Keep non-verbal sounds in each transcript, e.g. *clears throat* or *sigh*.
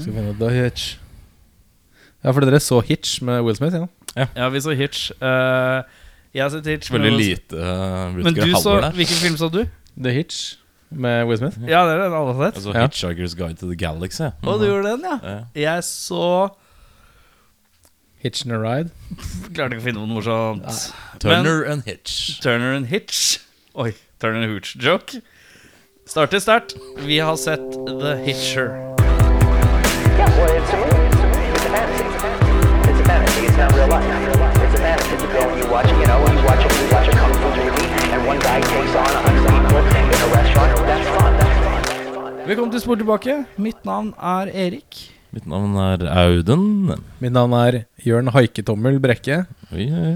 Skal vi finne The Hitch. Ja, for dere så Hitch med Will Smith? Ja. Ja, vi så Hitch. Uh, jeg har sett Hitch. Veldig lite uh, Men du så der. Hvilken film så du? The Hitch med Will Smith. Ja, det er den alle har sett. Altså Ja. Hitchhiker's Guide to the Galaxy. Å, du gjorde den, ja? Ja. Jeg så Hitch and a Ride. *laughs* Klarte ikke å finne noe morsomt. Turner and Hitch. Turner and Hitch. Oi, Turner and Hooch joke. Starter sterkt. Vi har sett The Hitcher. Yeah, well, it's a movie. It's a movie. It's a fantasy. It's a fantasy. It's not real life. It's a fantasy. You go and you watch, you know, you watch you watch a kung fu movie, and one guy takes on a hundred people in a restaurant. That's fun. That's fun. Velkommen til Spor tilbake. Mitt navn er Erik. Mitt navn er Auden. Mitt navn er Jørn Haiketommel Brekke. Oi, oi.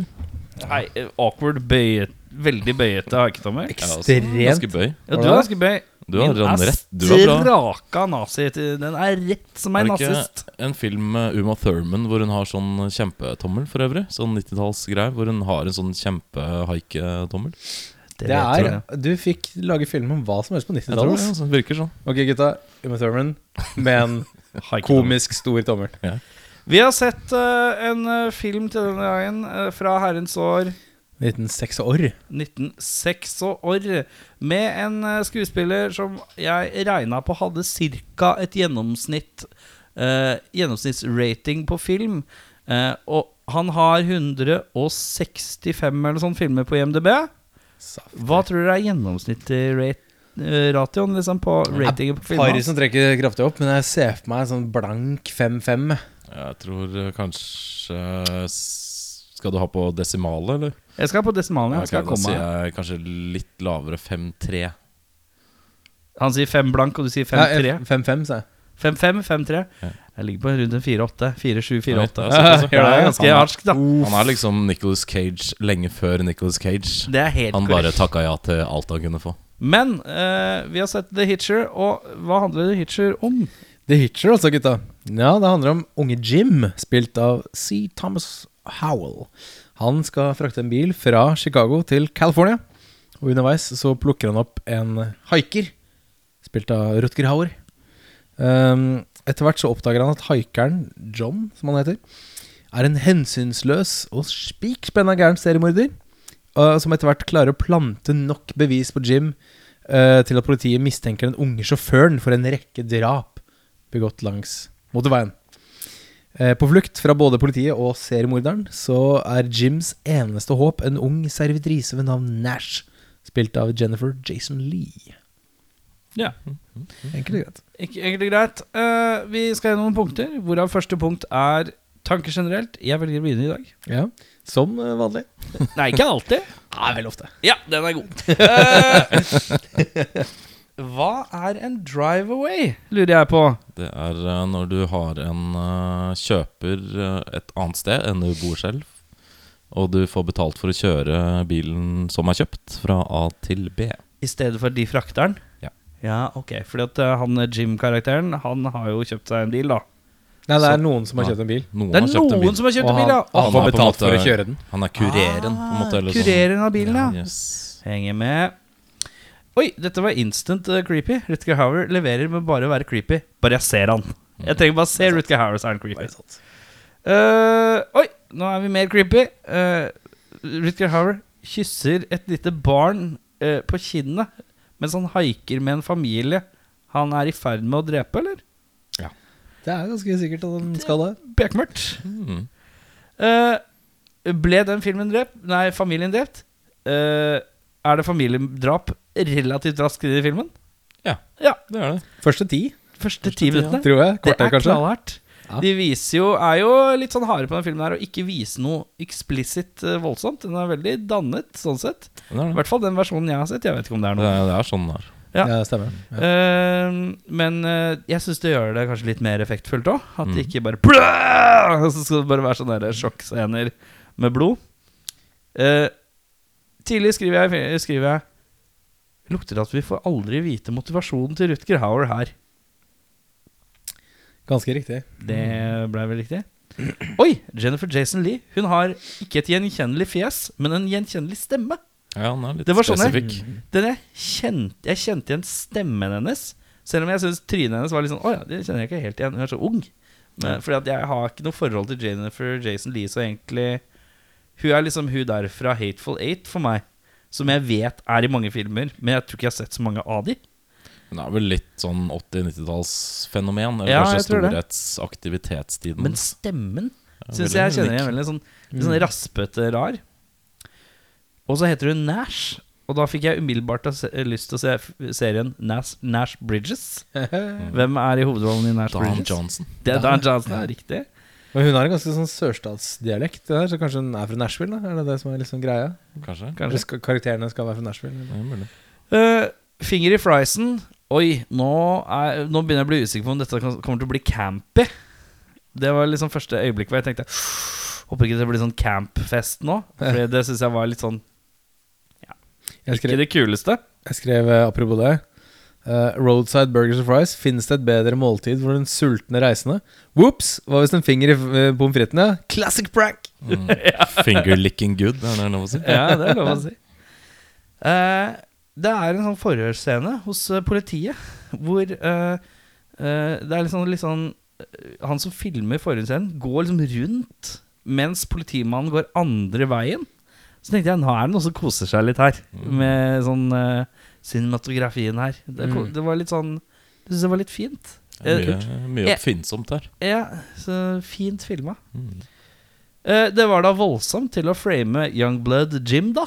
Hei, eh, awkward bøyet Veldig bøyete haketommer. Jeg er Ekstremt. Ganske bøy. Ja, du er ganske bøy. Du har den er rett. Du er bra. straka nazi. Den er rett som Er en det ikke nazist. en film med Uma Thurman hvor hun har sånn kjempetommel for øvrig? Sånn 90-tallsgreier hvor hun har en sånn kjempehaiketommel? Det er Du fikk lage film om hva som helst på Jeg tror det 90-tallet. altså, virker sånn. Ok, gutta. Uma Thurman med en *laughs* komisk stor tommel. Vi har sett uh, en eh, film til denne gangen uh, fra herrens år 1906 år. 1906 år med en eh, skuespiller som jeg regna på hadde ca. et gjennomsnitt eh, Gjennomsnittsrating på film. Eh, og han har 165 eller sånn filmer på IMDb. Hva tror dere er gjennomsnittlig rate, ratioen liksom, på ratingen på Harry filmen? som trekker kraftig opp, men jeg ser for meg en sånn blank 5-5. Jeg tror eh, kanskje Skal du ha på desimale, eller? Jeg skal på desimalen. Ja, okay, da komme. sier jeg kanskje litt lavere 5-3. Han sier 5 blank, og du sier 5-3. 5-5, sa jeg. 5-5, 5-3. Ja. Jeg ligger på rundt en 4-8. 4-7, 4-8. Det det er *laughs* ja. ganske harsk, da. Han er liksom Nicholas Cage lenge før Nicholas Cage. Det er helt Han bare korrekt. takka ja til alt han kunne få. Men eh, vi har sett The Hitcher, og hva handler The Hitcher om? The Hitcher, altså, gutta. Ja, det handler om unge Jim, spilt av C. Thomas Howell. Han skal frakte en bil fra Chicago til California. Og underveis så plukker han opp en haiker, spilt av Rutger Hauer. Um, etter hvert så oppdager han at haikeren, John, som han heter, er en hensynsløs og spikspenna gæren seriemorder. uh, som etter hvert klarer å plante nok bevis på Jim uh, til at politiet mistenker den unge sjåføren for en rekke drap begått langs motorveien. Eh, På flukt fra både politiet og seriemorderen så er Jims eneste håp en ung servitrise ved navn Nash, spilt av Jennifer Jason Lee. Ja, Enkelt og greit. ikke egentlig greit. Uh, vi skal gjennom noen punkter, hvorav første punkt er tanker generelt. Jeg velger å begynne i dag. Ja, Som eh, vanlig. Nei, ikke alltid. *laughs* Nei, vel ofte. Ja, den er god. Eh, *laughs* hva er en drive away, lurer jeg på. Det er eh, når du har en uh, kjøper eh, et annet sted enn du bor selv, og du får betalt for å kjøre bilen som er kjøpt, fra A til B. I stedet for de frakteren? Ja. Ja, ok. Fordi at han Jim-karakteren, han har jo kjøpt seg en bil, da. Nei, det er Så- noen som har kjøpt en bil. Noen Det er har noen bil. som har kjøpt en bil, ja. og han Han får betalt måte, for å kjøre den. Han er kureren, på en måte. Eller sånn. Kureren av bilen, ja. Yes. Henger med. Oi, dette var instant uh, creepy. Rutger Hauer leverer med bare å være creepy. Bare jeg ser han. Jeg trenger bare å se Rutger Hauer, så er han creepy. Uh, oi, nå er vi mer creepy. Uh, Rutger Hauer kysser et lite barn uh, på kinnet mens han haiker med en familie han er i ferd med å drepe, eller? Ja. Det er ganske sikkert at han skal det. Bekmørkt. Mm. Ble den filmen drept? Nei, familien drept? Eh, er det familiedrap relativt raskt i filmen? Ja. Ja, Det er det. Første ti, Første ti minuttene. tror jeg. Det er kanskje. knallhardt. Ja. De viser jo, er jo litt sånn harde på den filmen her og ikke vise noe eksplisitt eh, voldsomt. Den er veldig dannet, sånn sett. Det det. I hvert fall den versjonen jeg har sett. Jeg vet ikke om det er Det, noe. er, det er sånn der. Ja. Ja. det stemmer. Ja. Uh, men uh, jeg syns det gjør det kanskje litt mer effektfullt òg. At det Mm. ikke bare! Og Så skal det bare være sånne der sjokkscener med blod. Eh, tidlig skriver jeg, skriver jeg Lukter det at vi får aldri vite motivasjonen til Rutger Hauer her. Ganske riktig. Det ble vel riktig? Oi! Jennifer Jason Lee. Hun har ikke et gjenkjennelig fjes, men en gjenkjennelig stemme. Ja, han er litt Det var sånn jeg- spesifikk. Den jeg, kjente, jeg kjente igjen stemmen hennes Selv om jeg syns trynet hennes var litt sånn Å ja, det kjenner jeg ikke helt igjen. Hun er så ung. Men, fordi at jeg har ikke noe forhold til Jennifer Jason Lee, så egentlig Hun er liksom hun der fra Hateful Eight for meg. Som jeg vet er i mange filmer, men jeg tror ikke jeg har sett så mange av de. Hun er vel litt sånn 80-90-tallsfenomen. Eller Ja, kanskje det. storhetsaktivitetstiden. Men stemmen Ja, syns jeg kjenner igjen veldig sånn, litt sånn raspete rar. Og så heter hun Nash. Og da fikk jeg umiddelbart lyst til å se serien Nash, Nash Bridges. *laughs* Hvem er i hovedrollen i Nash Dan Bridges? Johnson. Det er Dan Johnson, ja, riktig. Men hun har en ganske sånn sørstatsdialekt, der, så kanskje hun er fra Nashville? da? Er det det som er liksom greia? Kanskje? Kanskje. skal, karakterene skal være fra Nashville? Ja, Eller? mulig. Eh, finger i friesen. Oi, nå, er, nå begynner jeg å bli usikker på om dette kommer til å bli campy. Det var liksom første øyeblikk hvor jeg tenkte Håper ikke det blir sånn campfest nå. For *laughs* det syns jeg var litt sånn Jeg Ikke det kuleste. jeg skrev eh, apropos det eh, Roadside Burgers and Fries. Finnes det et bedre måltid for den sultne reisende? Whoops! Hva hvis en finger i uh, pommes fritesen? Ja. Classic prank! Mm. Finger licking good, er det lov å si? *laughs* Ja, det er lov å si. Uh, det er en sånn forhørsscene hos politiet hvor eh, eh, det er litt sånn, litt sånn Han som filmer forhørsscenen, går liksom rundt mens politimannen går andre veien. Så tenkte jeg nå er det noen som koser seg litt her, med sånn eh, cinematografien her. Det, Mm. det var litt sånn Jeg syns det var litt fint. Eh, Mye, mye oppfinnsomt her. Ja, så fint filma. Mm. Eh, det var da voldsomt til å frame Youngblood Jim, da.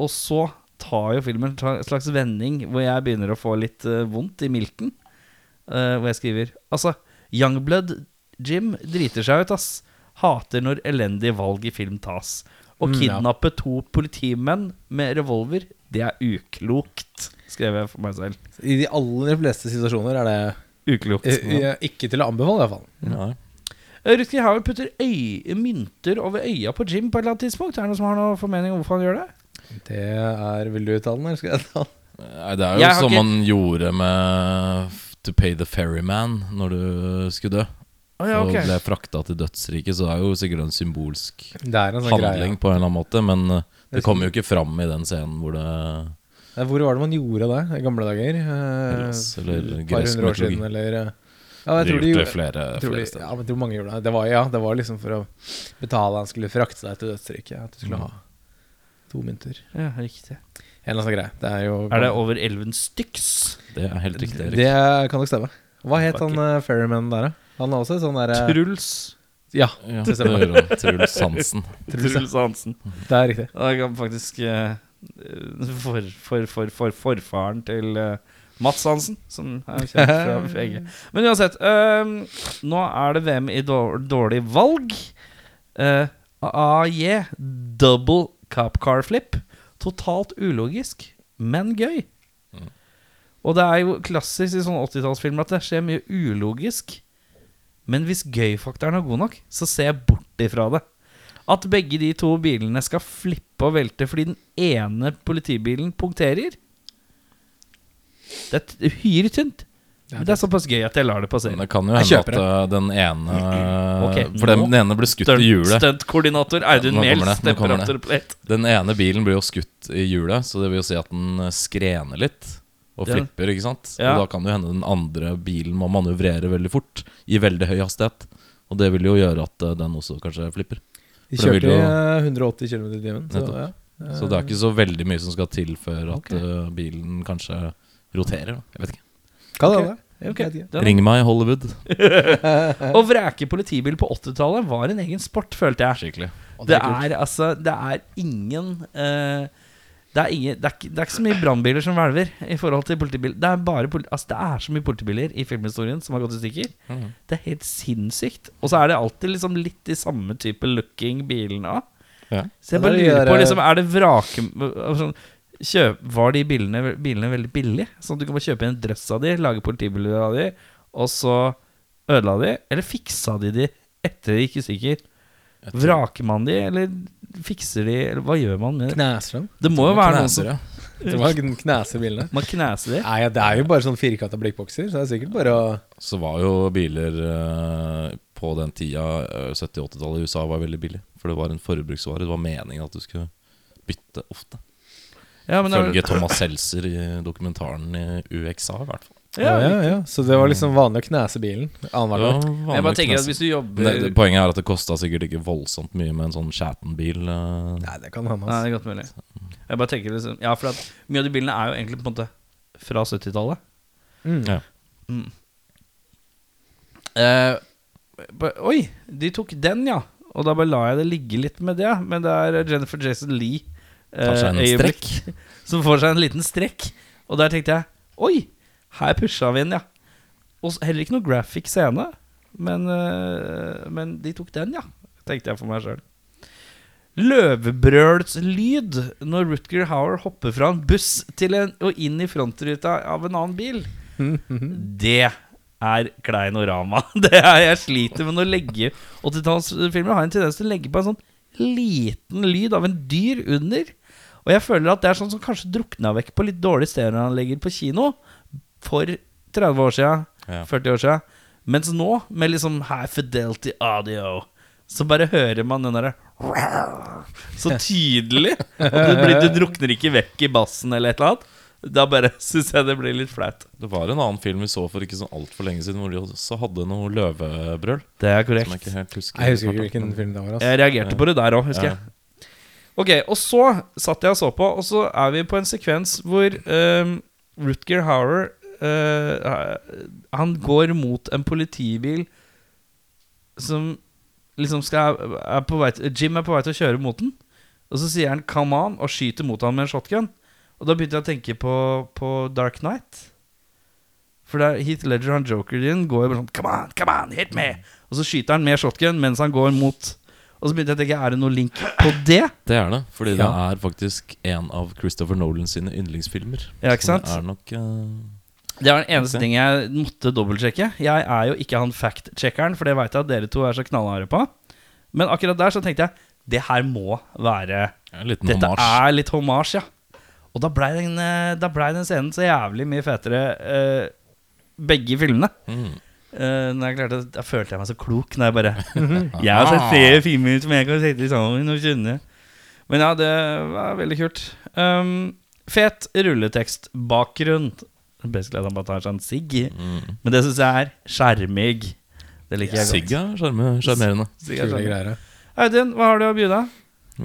Og så tar jo filmen en slags vending hvor jeg begynner å få litt eh, vondt i milten. Hvor jeg skriver Altså, Youngblood Jim driter seg ut, ass. Hater når elendige valg i film tas. Å Mm, kidnappe to politimenn med revolver, det er uklokt, skrev jeg for meg selv. I de aller fleste situasjoner er det Uklokt. eh, eh, ikke til å anbefale, iallfall. Ja. Eh, Rutger Hauer putter øy mynter over øya på Jim på et eller annet tidspunkt. Er det noen som har noen formening om hvorfor han gjør det? Det er Vil du uttale den, eller skal jeg ta den? Nei, det er jo som ikke- man gjorde med To Pay the Ferryman når du skulle dø. Oh, ja, Og ble frakta til dødsriket, så det er jo sikkert en symbolsk en sånn handling greie. på en eller annen måte. Men uh, Det kommer jo ikke fram i den scenen hvor det Hvor var det man gjorde det i gamle dager? Gress, Hellas, eller gresk år mytologi. siden, eller eh, Ja, De jeg tror de gjorde det flere, jeg tror de, flere steder. ja, men jeg tror mange gjorde det. Det var, ja, det var liksom for å betale han skulle frakte deg til dødsriket. At du skulle Mm. ha to mynter. Ja, riktig. En eller annen sånn greie. Det er jo Er det over elven styks? Det er helt riktig. Erik. Det kan nok stemme. Hva het han uh, ferryman der, da? Han er også sånn derre Truls. Ja, Ja, det det stemmer. Truls Hansen. *laughs* Truls, Hansen. det er riktig. Og jeg kan faktisk eh, for, for, for, for forfaren til eh, Mats Hansen, som er kjent fra *laughs* VG. Men uansett, um, nå er det VM i dårlig valg. Uh, AJ, double cup car flip. Totalt ulogisk, men gøy. Mm. Og det er jo klassisk i sånne 80-tallsfilmer at det skjer mye ulogisk. Men hvis gøy-faktoren er god nok, så ser jeg bort ifra det. At begge de to bilene skal flippe og velte fordi den ene politibilen punkterer Det er uhyre tynt. Men det er såpass gøy at jeg lar det Men passere. det kan jo hende at uh, den ene okay, For den, den ene ble skutt i hjulet. Stuntkoordinator Audun kommer Mehl det. plate. Den ene bilen blir jo skutt i hjulet, så det vil jo si at den eh, skrener litt. Og flipper, ikke sant? Ja. Og da kan det hende den andre bilen må manøvrere veldig fort. I veldig høy hastighet. Og det vil jo gjøre at eh, den også kanskje flipper. De kjørte jo- eh, 180 km i timen. Så, ja. Så det er ikke så veldig mye som skal til før at Ok. eh, bilen kanskje roterer. Jeg vet ikke. Hva Ok. er det? Ok, Jeg vet ikke. den- Ring meg, Hollywood. *laughs* Å vrake politibil på 80-tallet var en egen sport, følte jeg. Skikkelig. Det er altså Det er ingen eh, det, er ingen det, er ikke, det er ikke så mye brannbiler som hvelver i forhold til politibiler. Det er bare altså, Det er så mye politibiler i filmhistorien som har gått i stykker. Mm. Det er helt sinnssykt. Og så er det alltid liksom litt de samme type looking bilene. Ja. Så jeg bare er lurer på liksom, Er det vrake sånn, kjøp, Var de bilene, bilene veldig billige? Sånn at du kan bare kjøpe en drøss av de, lage politibiler av de, og så ødela de? Eller fiksa de de etter de gikk i stykker? Vraker man de, eller fikser de, eller hva gjør man med det? Kneser dem. Det må jo være noen som. Det var knæse bilene. Man kneser de. Nei, det er jo bare sånn firkanta blikkbokser, så det er sikkert bare å Så var jo biler eh, på den tida, eh, 70-80-tallet i USA, var veldig billig. For det var en forbruksvare. Det var meningen at du skulle bytte ofte. Ja, men Følge Thomas Seltzer i dokumentaren i UXA, i hvert fall. Ja, ja, ja. Så det var liksom vanlig å knese bilen annenhver var Jeg bare tenker at hvis du jobber Nei, det, Poenget er at det kosta sikkert ikke voldsomt mye med en sånn Chatten-bil. eh. Nei, det kan hende. Nei, Altså. det er godt mulig. Jeg bare tenker liksom Ja, for at mye av de bilene er jo egentlig på en måte fra 70-tallet. Mm. Ja. Mm. Eh, ba- oi, de tok den, ja. Og da bare la jeg det ligge litt med det. Men det er Jennifer Jason Lee Tar seg en eh, øyeblikk *laughs* som får seg en liten strekk. Og der tenkte jeg Oi, her pusha vi inn, ja. Og heller ikke noe graphic scene. Men, eh, men de tok den, ja. Tenkte jeg for meg sjøl. Løvebrølslyd når Rutger Hauer hopper fra en buss til en, og inn i frontruta av en annen bil. *laughs* Det er kleinorama. *laughs* Det er jeg sliter med å legge 80-tallsfilmer har en tendens til å legge på en sånn liten lyd av en dyr under. Og jeg føler at det er sånn som kanskje drukna vekk på litt dårlig stereoanlegger på kino for 30 år siden, Ja. 40 år siden. Mens nå, med liksom high fidelity audio, så bare hører man den derre Så tydelig. Og det, blir, det drukner ikke vekk i bassen eller et eller annet. Da bare *laughs* syns jeg det blir litt flaut. Det var en annen film vi så for ikke så altfor lenge siden, hvor de også hadde noe løvebrøl. Det er korrekt. Som jeg ikke helt husker. Jeg husker ikke hvilken film det var. Altså. Jeg reagerte på det der òg, husker Ja. jeg. Ok, og så satt jeg og så på, og så er vi på en sekvens hvor um, Rutger Hauer eh, Han går mot en politibil som liksom skal er på vei til, Jim er på vei til å kjøre mot den. Og så sier han 'come on' og skyter mot han med en shotgun. Og da begynte jeg å tenke på, på Dark Knight. For der Heath Ledger han din går bare sånn 'come on, come on, hit me'. Og så skyter han med shotgun mens han går mot Og så begynte jeg å tenke, er det noe link på det? Det er det, fordi det er faktisk en av Christopher Nolan sine yndlingsfilmer. Ja, ikke Så? Det er nok eh, Det var den eneste okay. ting jeg måtte dobbeltsjekke. Jeg er jo ikke han fact-checkeren, for det veit jeg at dere to er så knallharde på. Men akkurat der så tenkte jeg det her må være ja, Dette homage. er litt hommage, ja. Og da blei den, eh, ble den scenen så jævlig mye fetere, uh, begge filmene. Mm. Uh, jeg klarte Da følte jeg meg så klok når jeg bare *laughs* Jeg har sett flere filmer som jeg kan sette sammen og skjønne. Men ja, det var veldig kult. Um, fet rulletekstbakgrunn. Basically at han bare tar seg en sigg. Mm. Men det syns jeg er skjermig. Det liker jeg godt. er sjarmerende. Sigg er greier. Audun, hva har du å bjuda?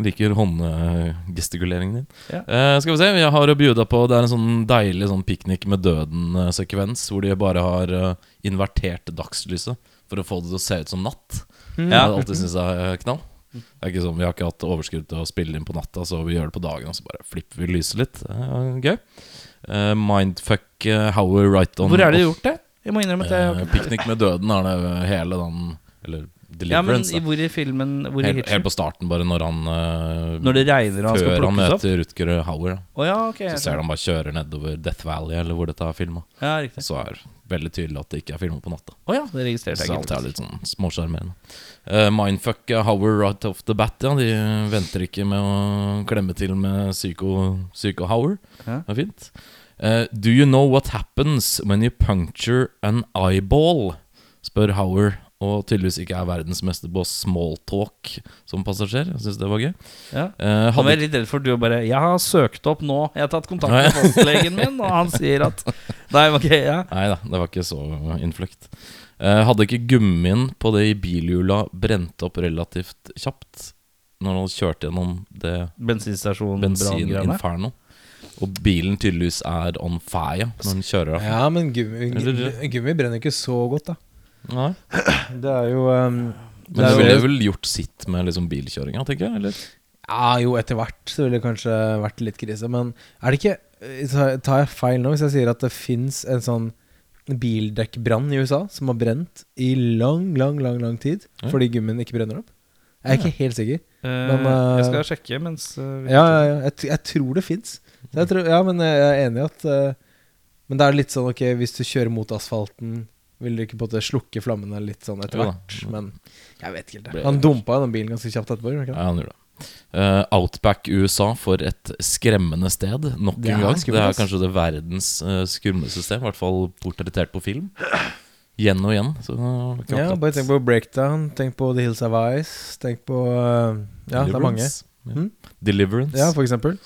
Liker håndgestikuleringen din. Ja. Eh, skal vi se, jeg har å bjuda på Det er en sånn deilig sånn piknik med døden-sekvens, hvor de bare har uh, invertert dagslyset for å få det til å se ut som natt. Mm. Jeg har alltid syntes det er knall. Det er ikke sånn, Vi har ikke hatt overskudd til å spille inn på natta, så vi gjør det på dagen, og så bare flipper vi lyset litt. Det er gøy. Eh, mindfuck uh, we right on Hvor er det du gjort det? Jeg må innrømme at jeg Eh, Piknik med døden er det hele den Eller Ja, men Deliverance. i, da. hvor i filmen Hvor i helt, helt på starten, bare når han uh, Når det regner og han skal Før han møter Rutger Hauer, Oh, ja, okay, så ser du han bare kjører nedover Death Valley, eller hvor dette er filma. Ja, riktig. Så er det veldig tydelig at det ikke er filma på natta. Oh, ja, det registrerte Så alt er litt sånn småsjarmerende. Uh, mindfuck Hauer right off the bat, ja. De venter ikke med å klemme til med Psycho, Psycho. Ja. Det er fint. Uh, do you know what happens when you puncture an eyeball? spør Hauer, og tydeligvis ikke er verdensmester på smalltalk som passasjer. Jeg syns det var gøy. Ja. Eh, Han hadde var litt redd for du bare 'Jeg har søkt opp nå. Jeg har tatt kontakt med fastlegen min', og han sier at *laughs* Nei, okay, ja. Nei da, det var ikke så innfløkt. Eh, hadde ikke gummien på det i bilhjula brent opp relativt kjapt når han hadde kjørt gjennom det Bensinstasjon bensininferno? Og bilen tydeligvis er on fire når den kjører av. Ja, men gummi, gummi brenner ikke så godt, da. Nei. *clears throat* Det er jo um, Men det ville vel gjort sitt med liksom bilkjøringa, tenker jeg? Eller? Ja, jo, etter hvert så ville det kanskje vært litt krise. Men er det ikke eh, Tar jeg feil nå hvis jeg sier at det fins en sånn bildekkbrann i USA som har brent i lang, lang, lang lang tid Ja. fordi gummien ikke brenner opp? Jeg er ikke helt sikker. Eh, Men, uh, jeg skal sjekke mens uh, Ja, ja, ja jeg, jeg tror det fins. Ja, men jeg er enig i at Men det er litt sånn ok, hvis du kjører mot asfalten, vil du ikke på en måte slukke flammene litt sånn etter Jo da. hvert? Men jeg vet ikke helt. Det. Han dumpa jo den bilen ganske kjapt etterpå. ikke? Ja, han gjorde det. Uh, Outback USA for et skremmende sted, nok en gang. Det er kanskje det verdens uh, skumleste sted, i hvert fall portrettert på film. Igjen og igjen. Så, uh, Ja, bare tenk på Breakdown, tenk på The Hills of Ice, tenk på uh, Ja, det er mange. Deliverance. Ja. Mm. Deliverance. Ja, for eksempel.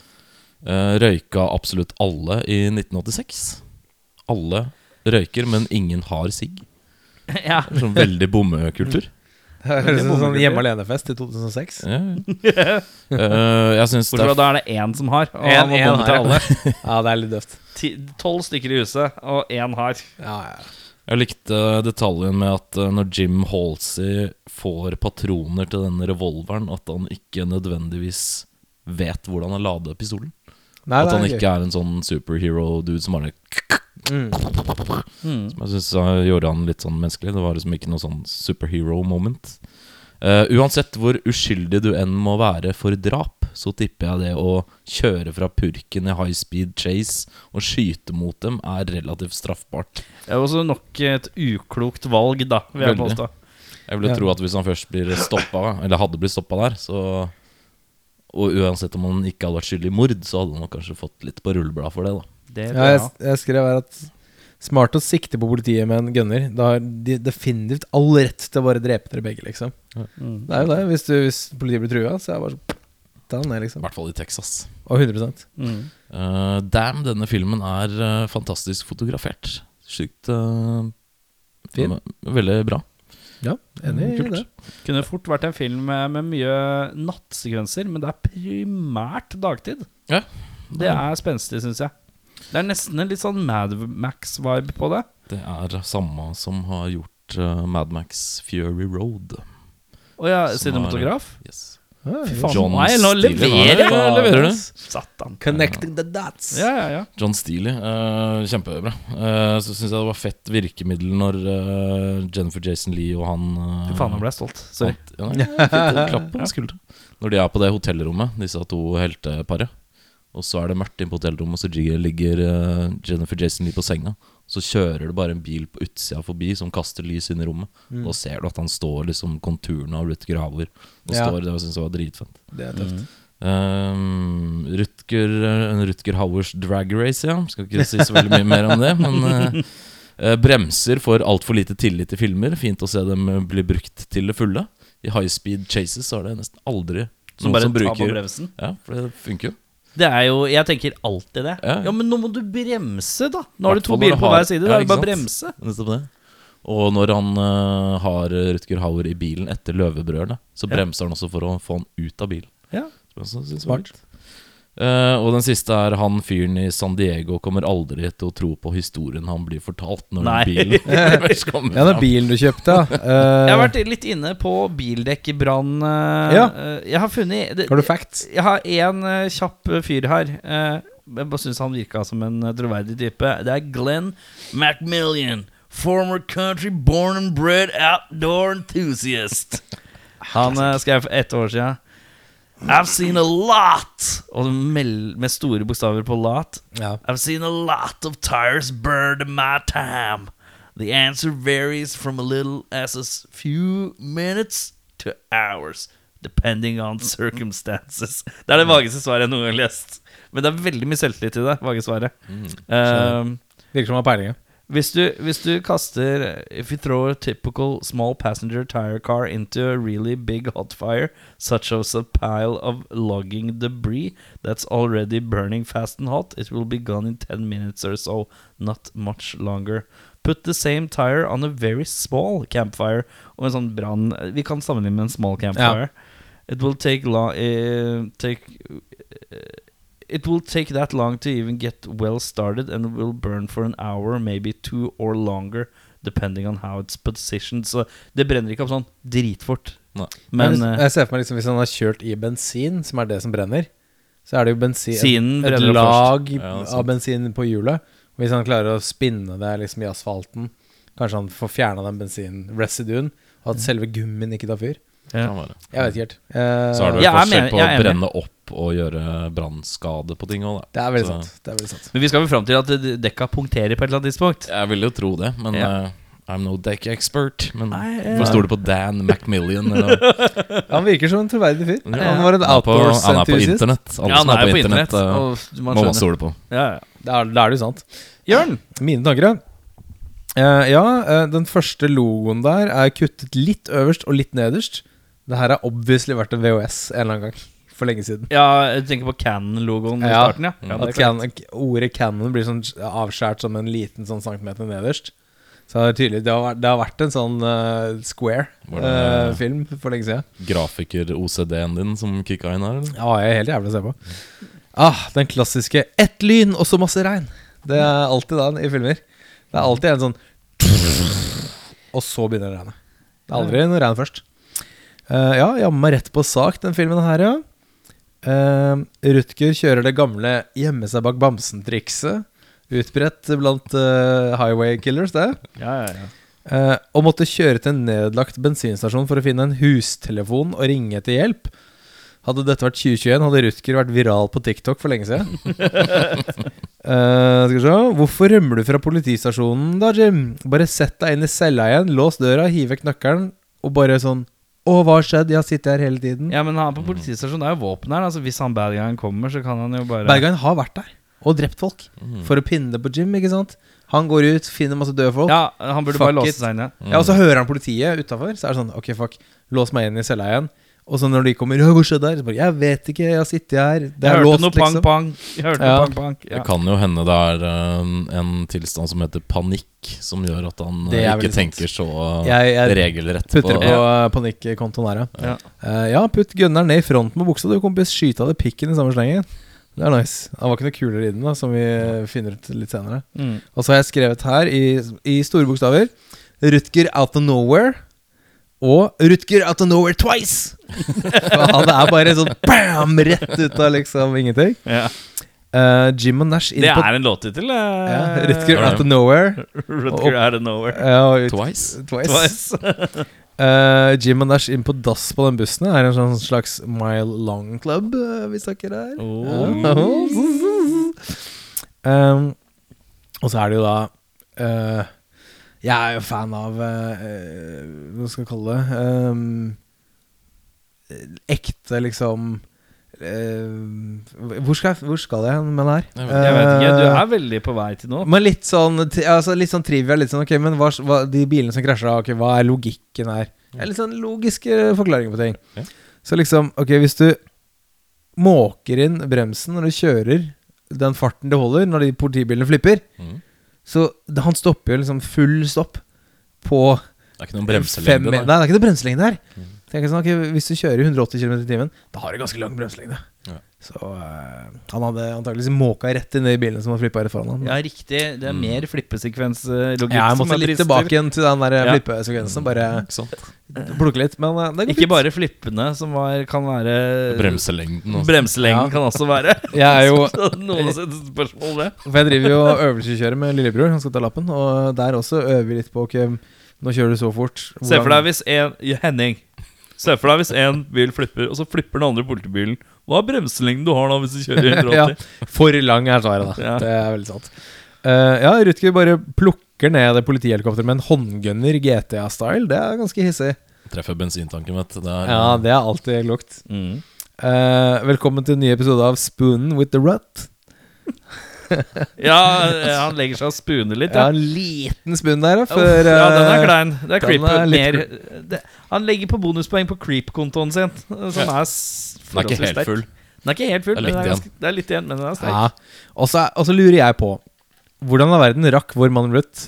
Røyka absolutt alle i 1986. Alle røyker, men ingen har sigg. *laughs* ja. Sånn veldig bommekultur. *laughs* Det høres ut som hjemme alene-fest i 2006. Ja. Uh, *laughs* jeg syns det Bortsett fra er da er det én som har, og En- han må bomme til alle. Ja, det er litt døvt. Ti- Tolv stykker i huset, og én har. Ja, ja. Jeg likte detaljen med at eh, når Jim Halsey får patroner til denne revolveren, at han ikke nødvendigvis vet hvordan han lader pistolen. Nei, at han er ikke er en sånn superhero-dude som bare Mm. Mm. Som jeg syns gjorde han litt sånn menneskelig. Det var liksom ikke noe sånn superhero-moment. Uh, uansett hvor uskyldig du enn må være for drap, så tipper jeg det å kjøre fra purken i high speed chase og skyte mot dem er relativt straffbart. Det er også nok et uklokt valg, da, vil jeg påstå. Jeg ville Ja. tro at hvis han først blir stoppa, eller hadde blitt stoppa der, så Og uansett om han ikke hadde vært skyldig i mord, så hadde han nok kanskje fått litt på rullebladet for det, da. Det Ja, jeg, jeg. jeg skrev her at smart å sikte på politiet med en gunner. Da har de definitivt all rett til å bare drepe dere begge, liksom. Mm. Det er jo det. Hvis, du, hvis politiet blir trua, så er det bare sånn den I liksom. hvert fall i Texas. Og 100 Mm. uh, damn, denne filmen er uh, fantastisk fotografert. Sykt uh, Fin. m- Veldig bra. Ja, enig i det. Kunne fort vært en film med, med mye nattsekvenser, men det er primært dagtid. Ja. Det er spenstig, syns jeg. Det er nesten en litt sånn Mad Max-vibe på det. Det er samme som har gjort uh, Mad Max Fury Road. Å ja, cinematograf? cinematograf? Yes. Ah, Fy faen, John nei, nå leverer hva er du! Leverer du? Satan. Connecting the dots. Ja, ja, ja. John Steele. Uh, kjempebra. Uh, så syns jeg det var fett virkemiddel når uh, Jennifer Jason Lee og han uh, Fy faen, nå ble jeg stolt. Sorry. Ja, nei, jeg klapp på *laughs* skulderen. Når de er på det hotellrommet, disse to helteparet, og så er det mørkt inne på hotellrommet, og så ligger eh, Jennifer Jason Lee på senga. Så kjører det bare en bil på utsida forbi som kaster lys inn i rommet. Mm. Da ser du at han står liksom konturene av Rutger Hauer. Og Ja. står, det syns jeg var dritfett. Det er tøft. Um, Rutger, en Rutger Hauers drag race, ja. Skal ikke si så veldig mye mer om det. Men uh, eh, bremser får altfor lite tillit i filmer. Fint å se dem eh, bli brukt til det fulle. I high speed chases så er det nesten aldri Som noen bare som tar på bremsen. Ja, for det funker jo. Det er jo, Jeg tenker alltid det. Ja. Ja, men nå må du bremse, da. Nå har du to biler på hver side. Da er det bare bremse. Nettopp det. Og når han uh, har Rutger Hauer i bilen etter Løvebrødrene, så bremser han også for å få han ut av bilen. Ja. Jeg også Smart. Eh, og den siste er han fyren i San Diego kommer aldri til å tro på historien han blir fortalt når Nei. bilen *laughs* Ja, den bilen du kjøpte, ja. *laughs* Eh, Jeg har vært litt inne på bildekkbrann. Uh, Ja. eh, Jeg har funnet det, Har du facts? Jeg har én kjapp fyr her. eh, Jeg bare syns han virka som en troverdig type. Det er Glenn Macmillian. Former country born and bred outdoor enthusiast. Han skrev for ett år siden I've seen a lot Og med store bokstaver på lot. Ja. I've seen a lot of tires burned in my time. The answer varies from a little as a few minutes to hours, depending on *laughs* circumstances. Det er det vageste svaret jeg noen gang har lest. Men det er veldig mye selvtillit i det vage svaret. Um, Virker som han har peiling. Ja. hvis, du, hvis du kaster If you throw a typical small passenger tire car into a really big hot fire, such as a pile of logging debris that's already burning fast and hot, it will be gone in 10 minutes or so, not much longer. Put the same tire on a very small campfire. Og en sånn brann Vi kan sammenligne med en small campfire. It will take long uh, take, eh, It will take that long to even get well started and will burn for an hour, maybe two or longer, depending on how it's positioned. Så det brenner ikke opp sånn dritfort. Nei. Men jeg, eh, jeg ser for meg liksom Hvis han har kjørt i bensin, som er det som brenner, så er det jo bensin et, et lag Ja, av bensin på hjulet. Og hvis han klarer å spinne det liksom i asfalten, kanskje han får fjerna den bensinresiduen, og at selve gummien ikke tar fyr. Ja. Jeg vet ikke helt. Uh, Så er det er forskjell med- på å brenne opp og gjøre brannskade på ting òg, da. det er veldig sant. Det er veldig sant. Men vi skal vel fram til at dekka punkterer på et eller annet tidspunkt. Jeg vil jo tro det, men Ja. uh, I'm no deck expert. Men eh. hvorfor stoler du på Dan Macmillian? *laughs* Eller? Han virker som en troverdig fyr. Ja. Han var en er på, outdoors han er på internett. Alle Ja, han som er jo på internett. og må man stole på. Ja, ja. Da er, det jo sant. Jørn! Mine tanker, ja. Eh, ja, uh, den første logoen der er kuttet litt øverst og litt nederst. Det her har obviously vært en VHS en eller annen gang. for lenge siden. Ja, jeg tenker på Cannon-logoen i Ja. starten, ja. Mm. At can, ordet canon blir sånn avskjært som en liten sånn centimeter nederst. Så det er tydelig Det har vært, det har vært en sånn uh, square-film for lenge siden. Grafiker-OCD-en din som kicka inn her, eller? Ja, jeg er helt jævlig å se på. Ah, den klassiske 'ett lyn og så masse regn'. Det er alltid den i filmer. Det er alltid en sånn Og så begynner det å regne. Det er aldri noe regn først. Eh, ja, jammen meg rett på sak, den filmen her, ja. Uh, Rutger kjører det gamle gjemme seg bak bamsen-trikset. Utbredt blant uh, highway killers, det. Ja, ja, ja. Uh, og måtte kjøre til en nedlagt bensinstasjon for å finne en hustelefon og ringe etter hjelp. Hadde dette vært 2021, hadde Rutger vært viral på TikTok for lenge siden. uh, *laughs* skal vi se Hvorfor rømmer du fra politistasjonen da, Jim? Bare sett deg inn i cella igjen, lås døra, hiv vekk nøkkelen, og bare sånn Å, hva har skjedd? Jeg har sittet her hele tiden. ja, men han på politistasjonen det er jo våpen her. Altså, hvis han badguyen kommer, så kan han jo bare Badguyen har vært der og drept folk Mm. for å pinne det på Jim, ikke sant? Han går ut, finner masse døde folk. Ja, han burde Fuck bare låse seg inn igjen. Ja, Og så hører han politiet utafor. Så er det sånn Ok, fuck, lås meg inn i cella igjen. Og så når de kommer Ja, hva skjedde her? Så bare Jeg vet ikke, jeg har sittet her. Det Jeg er låst, liksom. pang-pang. Jeg hørte Ja. noe pang-pang. Ja. Det kan jo hende det er eh, en tilstand som heter panikk, som gjør at han eh, ikke tenker sant. så Jeg, jeg regelrett putter på på uh, panikkontoen her, ja. Ja. Eh, ja, putt gunneren ned i fronten på buksa, du, kompis. Skyt av deg pikken i samme slengen. Det er nice. Han var ikke noe kulere i den, da, som vi finner ut litt senere. Mm. Og så har jeg skrevet her i, i store bokstaver Rutger out of nowhere. Og Rutger out of nowhere twice! *laughs* Han er bare sånn bam! Rett ut av liksom ingenting. Ja. Uh, Jim og Nash inn Det er en låttittel. ja, Uh, Rutger out of nowhere. *laughs* Rutger out of nowhere. Ja, ut- Twice? twice. Twice. Uh, *laughs* Jim og Nash inn på dass på den bussen er en sånn slags mile long club, uh, vi snakker her. Oh. Um, og så er det jo da eh, Jeg er jo fan av eh, Hva skal jeg kalle det? Um, ekte, liksom eh, hvor, skal jeg, hvor skal jeg med det her? Jeg vet- ikke, du er veldig på vei til noe. men litt sånn, altså litt sånn trivia. Litt sånn, ok, men hva, hva, De bilene som krasja, ok, hva er logikken her? Det er litt sånn logiske forklaringer på ting. Okay. Så liksom, ok, hvis du måker inn bremsen når du kjører den farten det holder, når de politibilene flipper, Mm. Så han stopper jo liksom full stopp på Det er ikke noen fem bremselengde. Nei, det er ikke noen bremselengde her. Mm. Sånn, ok, Hvis du kjører 180 km i timen, da har du ganske lang bremselengde. Ja. Så uh, han hadde antakeligvis måka rett inn i bilen som hadde flippa rett foran han. Ja, riktig. Det er Mm. mer flippesekvenslogikk. Ja, jeg som måtte litt brister. tilbake igjen til den der Ja. flippesekvensen. Bare plukke litt. Men uh, det går Ikke fint. bare flippene som var, kan være Bremselengden også. Bremselengden Ja. kan også være. *laughs* Jeg er jo *laughs* Noen spørsmål ved. For jeg driver jo og øvelseskjører med lillebror. Han skal ta lappen. Og der også øver vi litt på Ok, nå kjører du så fort. Se for deg hvis en Henning. Se for deg hvis en bil flipper, og så flipper den andre politibilen. Hva er bremselengden du har da hvis du kjører i 180? *laughs* Ja, For lang er svaret, da. Ja. Det er veldig sant. Uh, ja, Rutger bare plukker ned det politihelikopteret med en håndgunner GTA-style. Det er ganske hissig. Treffer bensintanken, vet du. Ja, det er alltid lukt. Mm. Uh, velkommen til en ny episode av Spoonen with the Rut. *laughs* Ja, eh, han legger seg og spooner litt. Ja, Ja. en liten spoon der, ja, Uff, for ja, den er eh, klein. Det er creep. er litt mer, det, han legger på bonuspoeng på creep-kontoen sin, som er Den er ikke forholdsvis helt sterk. full. Den er ikke helt full, Det er men litt den er, ganske, det er litt igjen, men den er sterk. Ja. Og så og så lurer jeg på Hvordan av verden rakk vår mann Ruth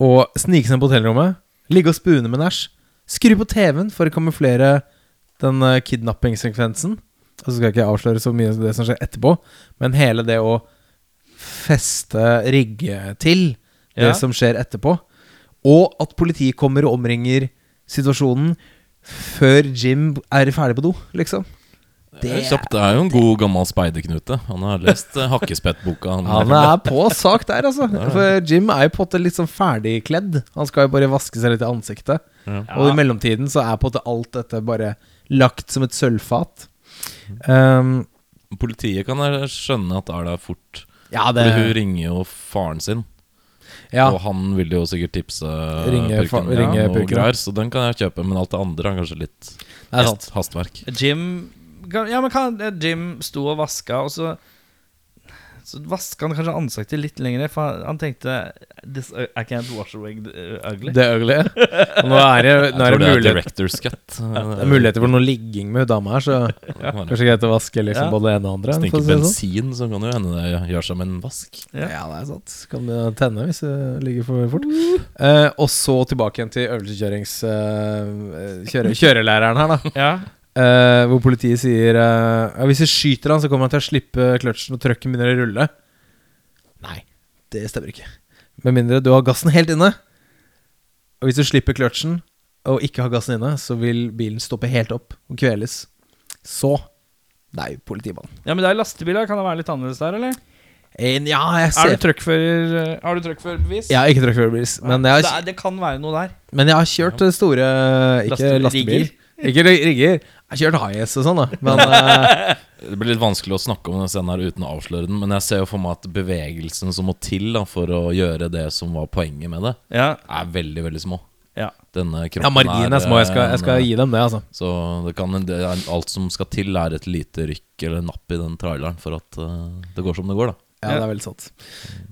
å snike seg inn på hotellrommet, ligge og spune med Nash, skru på TV-en for å kamuflere den uh, kidnappingssekvensen Og så skal jeg ikke avsløre så mye av det som skjer etterpå, men hele det å feste, rigge til det Ja. som skjer etterpå, og at politiet kommer og omringer situasjonen før Jim er ferdig på do, liksom. Det er. Det er jo en god gammel speiderknute. Han har lest uh, Hakkespettboka. Han, *laughs* Han er på sak der, altså. For Jim er jo på en måte litt sånn ferdigkledd. Han skal jo bare vaske seg litt i ansiktet. Ja. Og i mellomtiden så er på en måte alt dette bare lagt som et sølvfat. Um, Politiet kan skjønne at er fort. Ja, det Fordi hun ringer jo faren sin, ja, og han vil jo sikkert tipse Ringe purken ringe og greier, så den kan jeg kjøpe. Men alt det andre er kanskje litt det er sant. hastverk. Jim Ja, men kan, Jim sto og vaska, og så Så vaska han kanskje ansiktet litt lenger, for han- han tenkte This, uh, I can't wash away the uh, ugly. Det er ugly. Og nå er det, nå er det, det er mulighet, cut. det er muligheter for noe ligging med hun dama her, så kanskje greit å vaske liksom Ja. både det ene og andre. Stinker si sånn. bensin, så kan det jo hende det gjør seg med en vask. Ja. Ja, det er sant. Kan det tenne hvis det ligger for fort. Eh, og så tilbake igjen til øvelseskjørings... eh, kjøre, kjørelæreren her, da. Ja. Eh, hvor politiet sier uh, ja, Hvis vi skyter han, så kommer han til å slippe kløtsjen, og trøkken begynner å rulle. Nei, det stemmer ikke. Med mindre du har gassen helt inne. Og hvis du slipper kløtsjen og ikke har gassen inne, så vil bilen stoppe helt opp og kveles. Så Nei, politimannen. ja, men det er lastebiler. Kan det være litt annerledes der, eller? En, ja, jeg Er ser du truckfører uh, Har du truckførerbevis? Jeg har ikke truckførerbevis, men jeg det, er, det kan være noe der. men jeg har kjørt eh, store Ikke Laste- lastebil. rigger. Ikke rigger. Jeg har kjørt high-ass og sånn, da. Men uh... *laughs* Det blir litt vanskelig å snakke om denne scenen her uten å avsløre den, men jeg ser jo for meg at bevegelsen som må til da, for å gjøre det som var poenget med det, Ja. er veldig, veldig små. ja. Denne ja, marginen er små. Jeg skal, jeg skal gi dem det, altså. Så det kan, det er, alt som skal til, er et lite rykk eller napp i den traileren for at uh, det går som det går, da. Ja, det er veldig sant.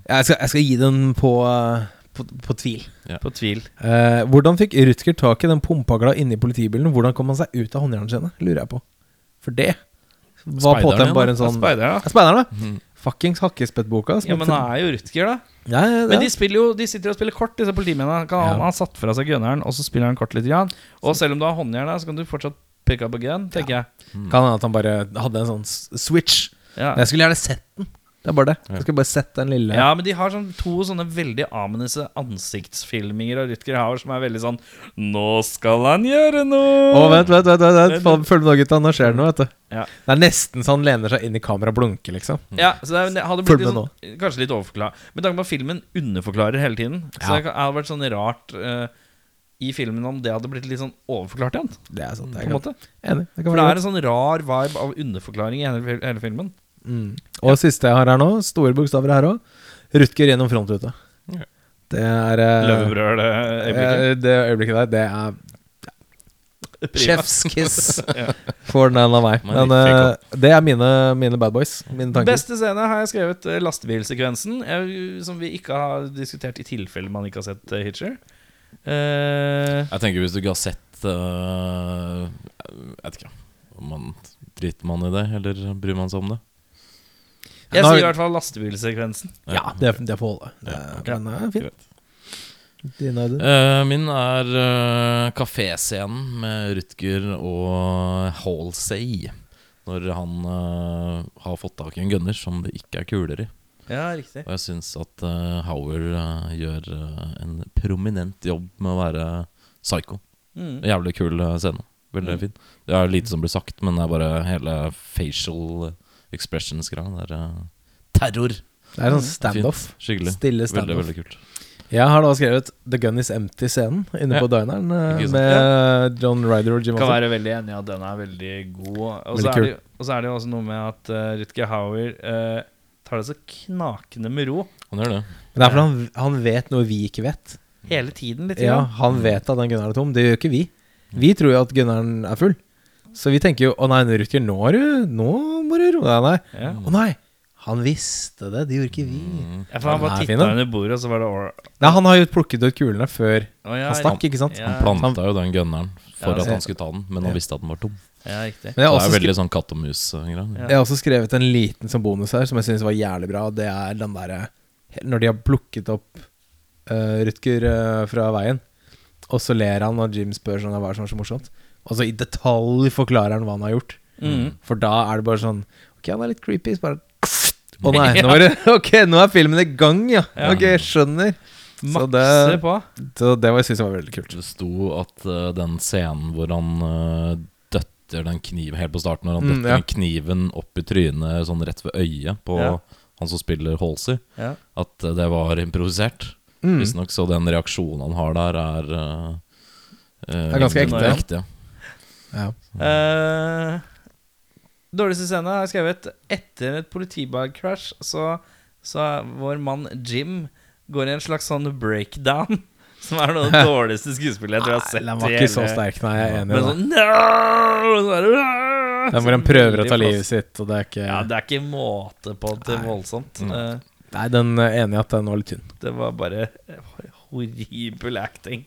Jeg skal, jeg skal gi den på, eh, på, på tvil. På tvil. Eh, hvordan fikk Rutger tak i den pumpagla inni politibilen? Hvordan kom han seg ut av håndjernene sine? Lurer jeg på. For det var på Speideren dem bare en sånn Speideren. Ja. Mhm. Fuckings Hakkespettboka. Ja, men han er jo Rutger, da. ja, ja, Men de spiller jo De sitter og spiller kort, disse politimennene. Kan han Ja. ha satt fra seg gunneren, og så spiller han kort litt. Grann. Og selv om du har håndjern, så kan du fortsatt pick up again, tenker jeg. Kan hende at han bare hadde en sånn switch. Ja. Jeg skulle gjerne sett den. Det er bare det. Jeg skal bare sette den lille Ja, men de har sånn to sånne veldig ominøse ansiktsfilminger av Rutger Hauer som er veldig sånn Nå skal han gjøre noe! Å, vent, vent, vent, vent, vent. Faen, Følg med nå, gutta. Nå skjer det noe, vet du. Ja. Det er nesten så han lener seg inn i kameraet og blunker, liksom. Ja, så det er- det hadde blitt litt sånn, kanskje litt overforklart. Med tanke på at filmen underforklarer hele tiden. Så Ja. det hadde vært sånn rart uh, i filmen om det hadde blitt litt sånn overforklart igjen. Det er sant. På en er måte Enig. Det kan For det er en sånn rar vibe av underforklaring i hele, hele filmen. Mm. Og ja. siste jeg har her nå, store bokstaver her òg, Rutger gjennom frontruta. Ja. Det er Løvebrød Løvebrøl, det øyeblikket. eh, Det øyeblikket der, det er chef's kiss *laughs* Ja. for den av meg. Men eh, det er mine, mine bad boys. Mine tanker. Beste scene har jeg skrevet eh, lastebilsekvensen, eh, som vi ikke har diskutert i tilfelle man ikke har sett eh, Hitcher. Uh, Jeg tenker hvis du ikke har sett uh, Jeg vet ikke om man Driter man i det, eller bryr man seg om det? Jeg sier i hvert fall lastebilsekvensen. Ja, det, det får holde. Ja, okay. Den er fin. Din er? Eh, min er uh, kaféscenen med Rutger og Halsey. Når han uh, har fått tak i en gunner som det ikke er kuler i. Ja, riktig. Og jeg syns at uh, Howard uh, gjør en prominent jobb med å være psycho. Mm. Jævlig kul scene. Veldig Mm. fin. Det er lite som blir sagt, men det er bare hele facial expressions-greia. Det er eh, terror. Det er sånn standoff. Skikkelig. Stille Veldig, standoff. veldig kult. Jeg har da skrevet 'The Gun Is Empty'-scenen inne Ja. på dineren eh, med John Ryder og Jim Kan være veldig enig i at den er veldig god. Og så er, det- er det jo også noe med at uh, Rutger Hauer uh, tar det så knakende med ro Han gjør det. Men det er fordi han, han vet noe vi ikke vet. hele tiden. litt Ja. Han vet at den gunneren er tom. Det gjør ikke vi. Vi tror jo at gunneren er full. Så vi tenker jo 'Å nei, Rutger, nå, er du, nå må du roe deg ned'. Ja. Å nei, han visste det. Det gjorde ikke vi. Mm. Ja, for han bare titta under bordet, og så var det år. Nei, han har jo plukket ut kulene før Å, ja, han stakk, ikke sant? Ja, Han planta jo den gunneren for Ja, at han skulle ta den, men han Ja. visste at den var tom. ja, riktig. Men jeg har, Det også er veldig sånn katt og mus-greie. Ja. jeg har også skrevet en liten sånn bonus her som jeg syns var jævlig bra. Det er den derre Når de har plukket opp uh, Rutger eh, fra veien, og så ler han, og Jim spør sånn hva er det som er så morsomt. Og så i detalj forklarer han hva han har gjort. Mm. For da er det bare sånn Ok, han er litt creepy. Så bare *laughs* Å nei, nå er, det, *laughs* okay, nå er filmen i gang, ja. Ja. Ok, jeg skjønner. Så det, på. så det var, synes jeg var veldig kult. Det sto at uh, den scenen hvor han uh, døtter den kniven helt på starten, når han Mm, døtter ja. den kniven opp i trynet sånn rett ved øyet på Ja. han som spiller Halsey, Ja. at eh, det var improvisert. Mm. Visstnok. Så den reaksjonen han har der, er uh, Er ganske ekte. ja. Ja. Eh, dårligste scene har jeg skrevet etter et politibag-crash. Så, så vår mann Jim går i en slags sånn breakdown. *laughs* Som er noe av det *laughs* dårligste skuespillet jeg tror jeg har sett. Den var ikke så sterk, nei, jeg er enig. Sånn no! Så er det, Den hvor han prøver å ta livet sitt, og det er ikke Ja, det er ikke måte på Det er voldsomt. Eh, Nei, den er enig i at den var litt tynn. Det var bare horribel acting.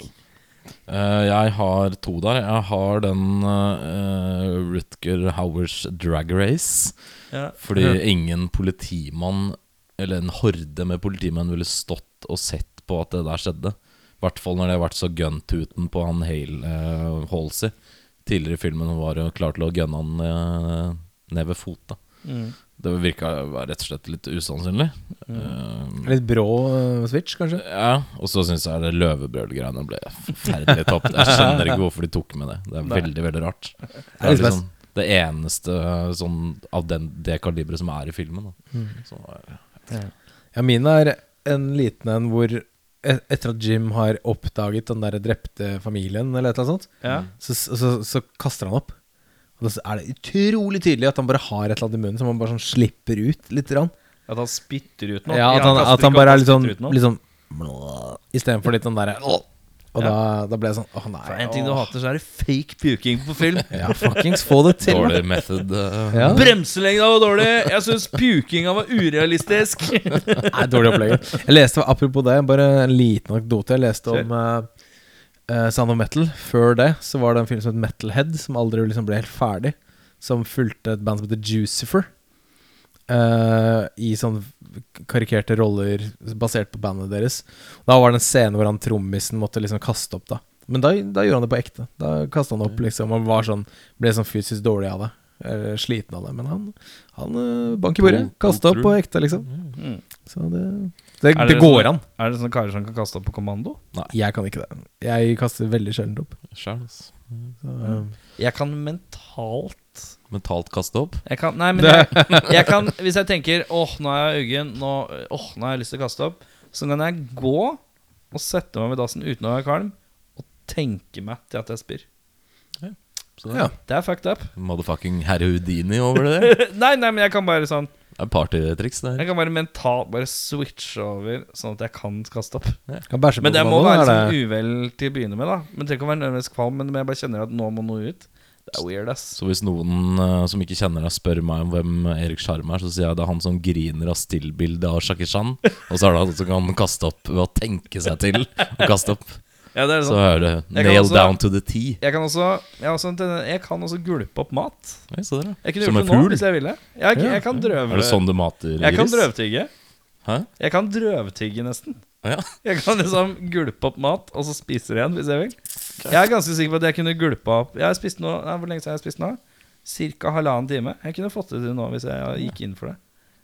Eh, jeg har to der. Jeg har den uh, Rutger Howers Drag Race. Ja. Fordi Ja. ingen politimann, eller en horde med politimenn, ville stått og sett på at det der skjedde. I hvert fall når det har vært så guntuten på han Hale uh, Halsey. Tidligere i filmen var jo klar til å gunne han ned ved fotet. Mm. Det virka rett og slett litt usannsynlig. Eh, Litt brå uh, switch, kanskje. ja, og så syns jeg det løvebrøl-greiene ble forferdelig tapt. Jeg skjønner ikke hvorfor de tok med det. Det er Nei. veldig, veldig rart. Det er liksom det eneste sånn, av den, det kaliberet som er i filmen. Da. Så, ja. Ja, min er en liten en hvor e- etter at Jim har oppdaget den der drepte familien, eller et eller annet sånt, Ja. så, så, så kaster han opp. Og da er det utrolig tydelig at han bare har et eller annet i munnen som han bare sånn slipper ut litt. Rann. At han spytter ut noe. Ja, at han, at han bare er litt sånn, litt sånn Istedenfor litt sånn derre Og da, da ble jeg sånn Åh, nei. For en ting du hater, så er det fake puking på film. *laughs* Ja, fuckings få det til. dårlig method. Uh, Ja. Bremselengda var dårlig! Jeg syns pukinga var urealistisk. *laughs* Nei, dårlig opplegg. Jeg leste, Apropos det, bare en liten anekdote. Jeg leste om uh, Sound of Metal. Før det så var det en film som het Metalhead, som aldri liksom ble helt ferdig. Som fulgte et band som heter Jucifer. Uh, I sånn karikerte roller basert på bandet deres. Da var det en scene hvor han trommisen måtte liksom kaste opp, da. Men da, da gjorde han det på ekte. Da kasta han opp, liksom, og var sånn, ble sånn fysisk dårlig av det. Eller sliten av det. Men han, han uh, bank i bordet. Kasta opp på ekte, liksom. Mm. Så det, det, det det går sånn- an. Er det sånne karer som kan kaste opp på kommando? Nei, Jeg kan ikke det. Jeg kaster veldig sjelden opp. Altså. Um, Jeg kan mentalt Mentalt kaste opp. Jeg kan, nei, men jeg, *laughs* jeg kan Hvis jeg tenker Åh, nå er jeg uggen Nå, åh, nå har jeg lyst til å kaste opp Så kan jeg gå Og sette meg ved dassen uten å være kalm Og tenke meg til at jeg spyr Ja. det Ja. Det er fucked up Motherfucking herr Houdini over det. *laughs* Nei, nei, men jeg kan bare sånn Det er partytriks, det her. Jeg kan bare mentalt Bare switche over Sånn at jeg kan kaste opp kan bæsje på Men det må være er liksom uvel til å begynne med da Men det trenger ikke å være nødvendigvis kvalm Men jeg bare kjenner at nå må noe ut Det er weird ass Så hvis noen uh, som ikke kjenner deg, spør meg om hvem Erik Sjarm er, så sier jeg det er han som griner av stillbildet av Shakishan. Og så er det han som kan kaste opp ved å tenke seg til å kaste opp. Ja, det er Så sånn er det Jeg nail også- down to the T. Jeg kan også Jeg, også jeg kan også gulpe opp mat. Oi, så der. Jeg kunne Som gjort det nå hvis jeg ville Jeg, jeg kan drøve Er det sånn du mater Jeg kan drøvtygge Hæ? Jeg kan drøvtygge nesten. Ja. Jeg kan liksom gulpe opp mat Og så spise det igjen hvis jeg vil. Jeg er ganske sikker på at jeg kunne gulpe opp. Jeg har spist nå nei, Hvor lenge siden har jeg spist nå? Cirka halvannen time. Jeg kunne fått det til nå hvis jeg gikk inn for det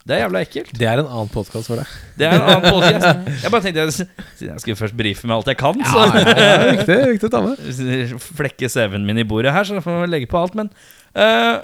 Det er jævla ekkelt Det er en annen podkast for deg. Det er en annen podcast Jeg bare tenkte Siden jeg skulle først brife med alt jeg kan Så Ja, det er viktig, viktig å ta med. flekke CV-en min i bordet her, så da får vi legge på alt. Men uh,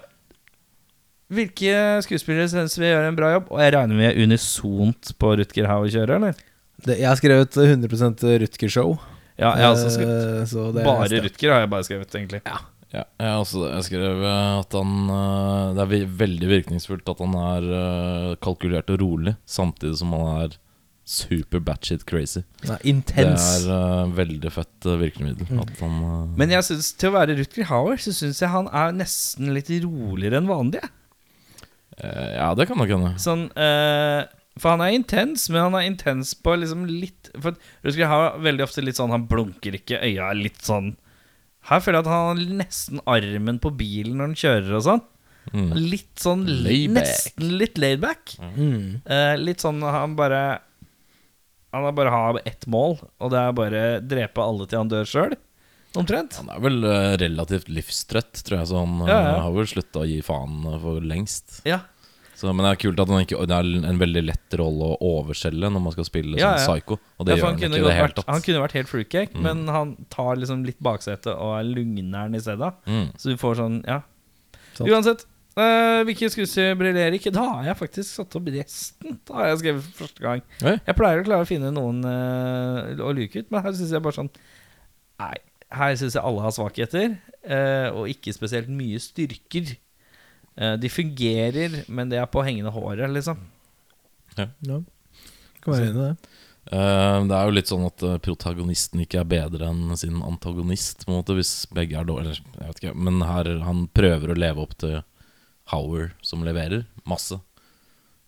hvilke skuespillere syns vi gjør en bra jobb? Og jeg regner med unisont på Rutger Howe kjører, eller? Det, jeg har skrevet 100% Rutger-show. Ja, jeg har også skrevet Uh, så det Bare. Rutger har jeg bare skrevet, egentlig. Ja, jeg, har også, jeg skrev eh, at han eh, Det er veldig virkningsfullt at han er eh, kalkulert og rolig, samtidig som han er super batshit crazy. Nei, Det er uh, veldig fett uh, virkemiddel. At han uh, Men jeg synes, til å være Rutger Hauer, så syns jeg han er nesten litt roligere enn vanlig. eh, Ja, det kan nok hende. Sånn For han er intens, men han er intens på liksom litt For Rutger Hauer er veldig ofte litt sånn Han blunker ikke, øya er litt sånn Her føler jeg at han har nesten armen på bilen når han kjører og sånn. Mm. Litt sånn Layback. Nesten litt laidback. Mm. Eh, litt sånn han bare Han har bare har ett mål, og det er bare drepe alle til han dør sjøl. Omtrent. Han er vel eh, relativt livstrøtt, tror jeg, så han eh, Ja, ja. har vel slutta å gi faen eh, for lengst. Ja. Så, men det er kult at han ikke Det er en veldig lett rolle å overselge når man skal spille Ja, sånn psycho. Og det Ja, gjør han, han ikke i det hele tatt. han kunne vært helt fruitcake, Mm. men han tar liksom litt baksete og er lugneren i stedet. Mm. Så du får sånn, ja. Sant. Uansett. Uh, hvilke skuespillere briljerer ikke? Da har jeg faktisk satt opp resten. Da har jeg skrevet for første gang. Oi. Jeg pleier å klare å finne noen uh, å luke ut, men her syns jeg bare sånn Nei, her syns jeg alle har svakheter, uh, og ikke spesielt mye styrker. Eh, de fungerer, men det er på hengende håret, liksom. Ja. Kan være enig i det. Eh, det er jo litt sånn at eh, protagonisten ikke er bedre enn sin antagonist, på en måte, hvis begge er dårlige. Jeg vet ikke, men her han prøver å leve opp til Howard, som leverer masse.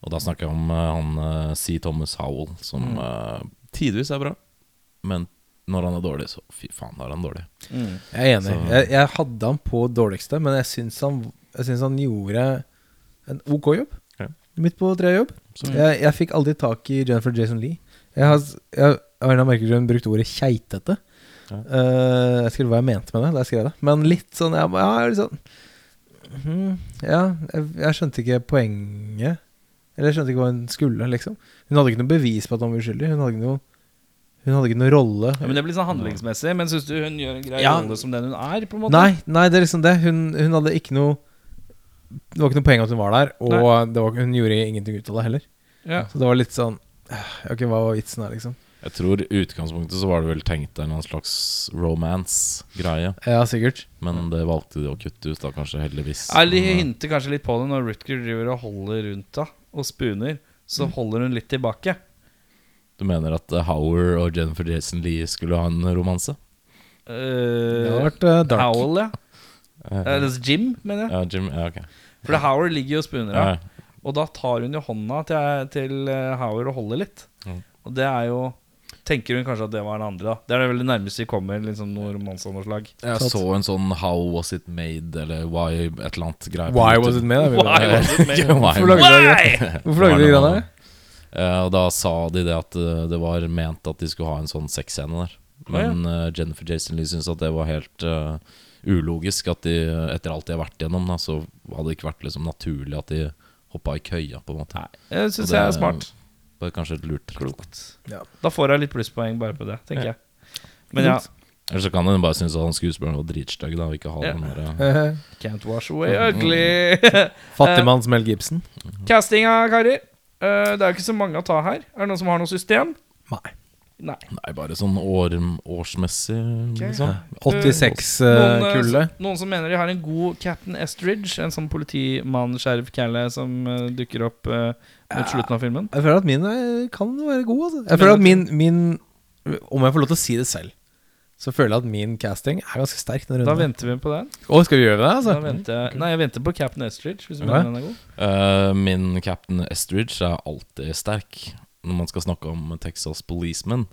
Og da snakker jeg om han C. Thomas Howell, som Mm. uh, tidvis er bra. Men når han er dårlig, så fy faen, er han dårlig. Mm. Jeg er enig. Jeg, jeg hadde han på dårligste, men jeg syns han, jeg syns han gjorde en ok jobb. Ja. Midt på treet-jobb. Så- Jeg, jeg fikk aldri tak i Jennifer Jason Lee. Jeg har, jeg, jeg annen merkelig grunn ordet keitete. Ja. Uh, jeg skrev hva jeg mente med det da jeg skrev det. Men litt sånn Ja, ja litt sånn mhm, Ja, jeg, jeg skjønte ikke poenget. Eller jeg skjønte ikke hva hun skulle, liksom. Hun hadde ikke noe bevis på at han var uskyldig. Hun hadde ikke noe Hun hadde ikke noen rolle. Ja, men Det blir sånn handlingsmessig. Men syns du hun gjør en grei Ja. rolle som den hun er? på en måte? Nei, nei, det er liksom det. Hun, hun hadde ikke noe Det var ikke noe poeng at hun var der, og det var, hun gjorde ingenting ut av det heller. Ja. Så det var litt sånn Ok, hva var vitsen her, liksom? Jeg tror i utgangspunktet så var det vel tenkt en slags romance-greie. Ja, sikkert. Men det valgte de å kutte ut, da kanskje heldigvis. Ja, De hinter kanskje litt på det når Rutger driver og holder rundt da og spuner. Så holder hun litt tilbake. Du mener at eh, Howard og Jennifer Jason Lee skulle ha en romanse? Det Uh, har vært uh, dark. Howell, ja. Eh, Eller Jim, mener jeg. ja, Jim, ja, ok. For Howard ligger jo og spuner Ja. Og da tar hun jo hånda til, til eh, Howard og holder litt. Mm. Og det er jo Tenker hun kanskje at det var den andre, da. Det er det veldig nærmeste vi kommer liksom noe romanse av noe slag. Jeg så en sånn How was it made, eller Why et eller annet greie. Why was it made? Why was it *laughs* made? Hvorfor lagde dere Hvorfor lagde de greia der? Eh, og da sa de det at eh, det var ment at de skulle ha en sånn sexscene der. Men eh, Jennifer Jason Lee syntes at det var helt eh, ulogisk. At de, etter alt de har vært gjennom, da, så hadde det ikke vært liksom naturlig at de hoppa i køya, på en måte. Jeg Og syns jeg er smart. var kanskje et lurt. Klokt. Ja. Da får jeg litt plusspoeng bare på det, tenker Ja. jeg. Men ja, Eller så kan hun bare synes at han skuespilleren var dritstygg, da, og ikke ha Ja. den der eh, Eh, can't wash away ugly. *laughs* Fattigmanns Mel Gibson. Castinga, karer. Eh, det er jo ikke så mange å ta her. Er det noen som har noe system? Nei. Nei. Nei, bare sånn år, årsmessig, liksom. 86-kullet. Noen, noen som mener de har en god Captain Estridge, en sånn politimann-sheriff-calle som uh, dukker opp uh, mot slutten av filmen. Jeg føler at min er, kan være god, altså. Jeg føler at min, min Om jeg får lov til å si det selv, så føler jeg at min casting er ganske sterk. denne Da runden. venter vi på den. Å, skal vi gjøre det, Da altså? venter jeg, nei, jeg venter på Captain Estridge, hvis du okay. mener den er god. Eh, min Captain Estridge er alltid sterk når man skal snakke om Texas Policeman.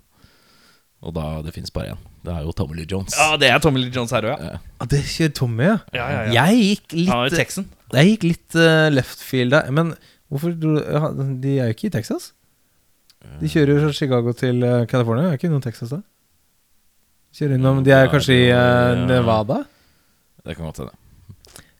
Og da det fins bare én. Det er jo Tommy Lee Jones. Ja, det er Tommy Lee Jones her òg, ja. Eh, Ah, det kjører Tommy, ja. Ja, ja, ja. Jeg gikk litt Texan. Jeg gikk litt uh, left field der. Men hvorfor De er jo ikke i Texas? De kjører fra Chicago til eh, California. Er ikke noen Texas da? Kjører innom De er kanskje i uh, Nevada? det kan godt hende.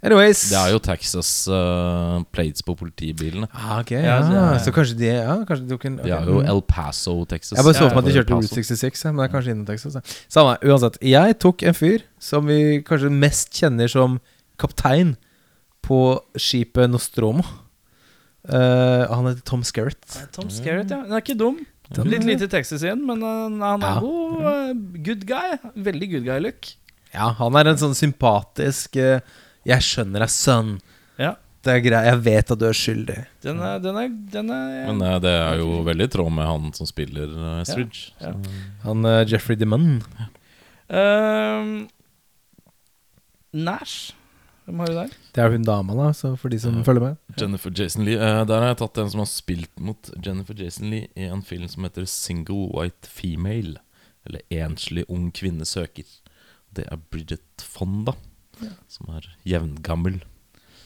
Anyways. Det er jo Texas uh, plates på politibilene. ah, okay, Ja, ja, ja. Så kanskje de ja, kanskje de kan, okay. De er jo mm. El Paso, Texas. Jeg bare så for meg at de kjørte Route 66, men det er kanskje innen Texas. Ja. Samme, uansett. Jeg tok en fyr som vi kanskje mest kjenner som kaptein på skipet Nostromo. Uh, han heter Tom Skerritt. Tom Skerritt, ja. Den er ikke dum. Den Litt er- lite Texas igjen, men uh, han er Ja. god. Uh, good guy. Veldig good guy-look. Ja, han er en sånn sympatisk eh, 'Jeg skjønner deg, sønn'. Ja. Det er greit, jeg vet at du er skyldig. Den er, den er, den er Men eh, det er jo veldig i tråd med han som spiller uh, Estridge. Ja. Så- Han uh, Jeffrey DeMunn. Uh, Nash. Hvem har du der? Det er hun dama, da, så for de som uh, følger med. Jennifer Jason Lee. Uh, der har jeg tatt en som har spilt mot Jennifer Jason Lee i en film som heter Single White Female. Eller Enslig ung kvinne søker. Det er Bridget Fonda, som er jevngammel.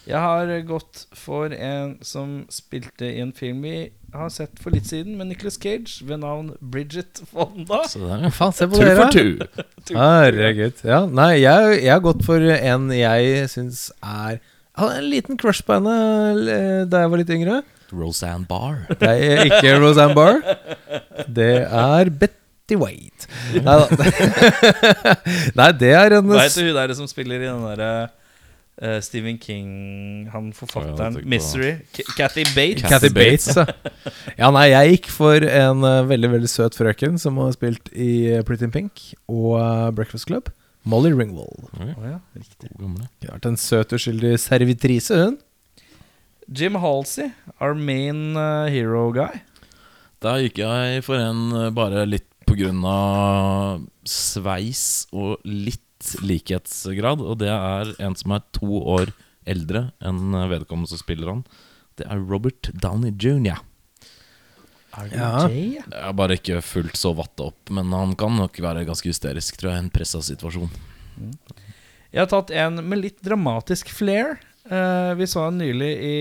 Jeg har gått for en som spilte i en film vi har sett for litt siden, med Nicholas Cage, ved navn Bridget Fonda. Så det er Faen, se på two dere! for two. *laughs* Herregud. Ja, nei, jeg, jeg har gått for en jeg syns er Jeg hadde en liten crush på henne eh, da jeg var litt yngre. Roseanne Barr. Det er ikke Roseanne Barr. *laughs* Det er Betty White. Nei da. Nei, det er Hva hennes heter hun der som spiller i den derre uh, Stephen King, han forfatteren, oh, ja, Misery. Cathy Bates. Kathy Bates. ja. Ja, nei, jeg gikk for en uh, veldig veldig søt frøken som har spilt i eh, Pretty in Pink og uh, Breakfast Club. Molly Ringwald. Oh, ja, riktig. vært en søt, uskyldig servitrise, hun. Jim Halsey, our main eh, hero guy. Da gikk jeg for en eh, bare litt av sveis og litt likhetsgrad. Og det er en som er to år eldre enn vedkommende som spiller han. Det er Robert Downey jr. Ja. Jeg har bare ikke fullt så vatta opp, men han kan nok være ganske hysterisk, tror jeg, i en pressa situasjon. Jeg har tatt en med litt dramatisk flair. Eh, vi så han nylig i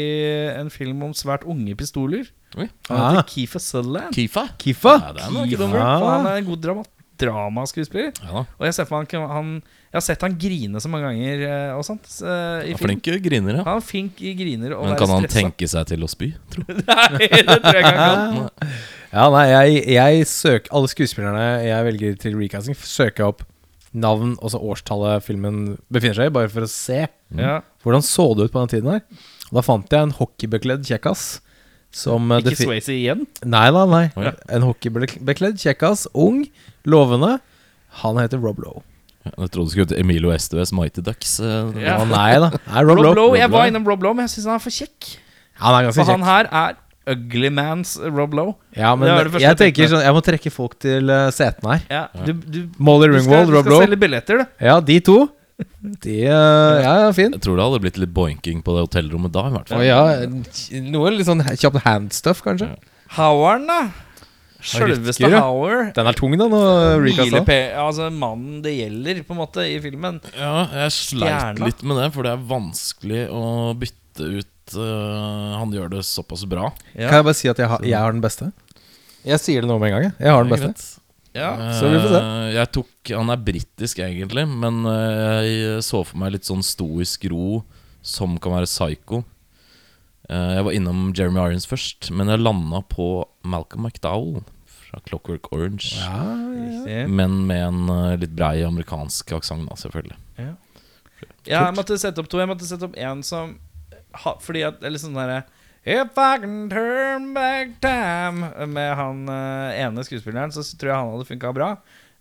en film om svært unge pistoler. Oi. Han Ah. heter Keefer Sutherland. Keefa? Keefa? Ja, det er noe. Keefer, Han er en god drama dramaskuespiller. Ja. Og jeg, han, han, jeg har sett han grine så mange ganger eh, og sånt. så, i Ja, film. Flink griner, ja. Han er flink i griner og Men kan han tenke seg til å spy? Tro? *laughs* Nei, det tror jeg ikke han kan. Ja, nei, jeg, jeg søker Alle skuespillerne jeg velger til recasting, søker jeg opp navn og så årstallet filmen befinner seg i, bare for å se Mm. hvordan så det ut på den tiden her. Da fant jeg en hockeybekledd kjekkas som eh, Ikke Swayze igjen? Nei, nei, nei. ja. En hockeybekledd kjekkas, ung, lovende. Han heter Rob Lowe. Jeg trodde du skulle hete Emilio Esteves Mighty Ducks. eh, Ja. Nei da. Nei, Rob, Rob Lowe. Lowe, Jeg var innom Rob Lowe, men jeg syns han er for kjekk. Han er ganske For han her er Ugly Man's Rob Lowe. Ja, men Det det jeg tenker sånn Jeg må trekke folk til eh, setene her. Ja, du, du, Molly du skal, Ringwald, du skal Lowe. selge billetter, du. Ja, de to. De eh, Ja, ja, fint. Jeg tror det hadde blitt litt boinking på det hotellrommet da, i hvert fall oh, ja, noe litt sånn kjapt handstuff, kanskje. Howard, da. Sjølveste ja. Howard. Den er tung, da, nå, altså mannen det gjelder, på en måte, i filmen. Ja, jeg sleit Stjerna. litt med det, for det er vanskelig å bytte ut uh, Han gjør det såpass bra. Ja. Kan jeg bare si at jeg har, jeg har den beste? Jeg sier det nå med en gang. jeg. Jeg har den Det er beste. Ja. Så vi får se. Eh, Jeg tok Han er britisk, egentlig, men eh, jeg så for meg litt sånn stoisk ro som kan være psycho. Eh, Jeg var innom Jeremy Irons først, men jeg landa på Malcolm McDowell fra Clockwork Orange. Ja. Men med en litt brei amerikansk aksent, da, selvfølgelig. Ja, jeg måtte sette opp to. Jeg måtte sette opp en som Fordi at Eller sånn derre If I can turn back time Med han eh, ene skuespilleren, så tror jeg han hadde funka bra.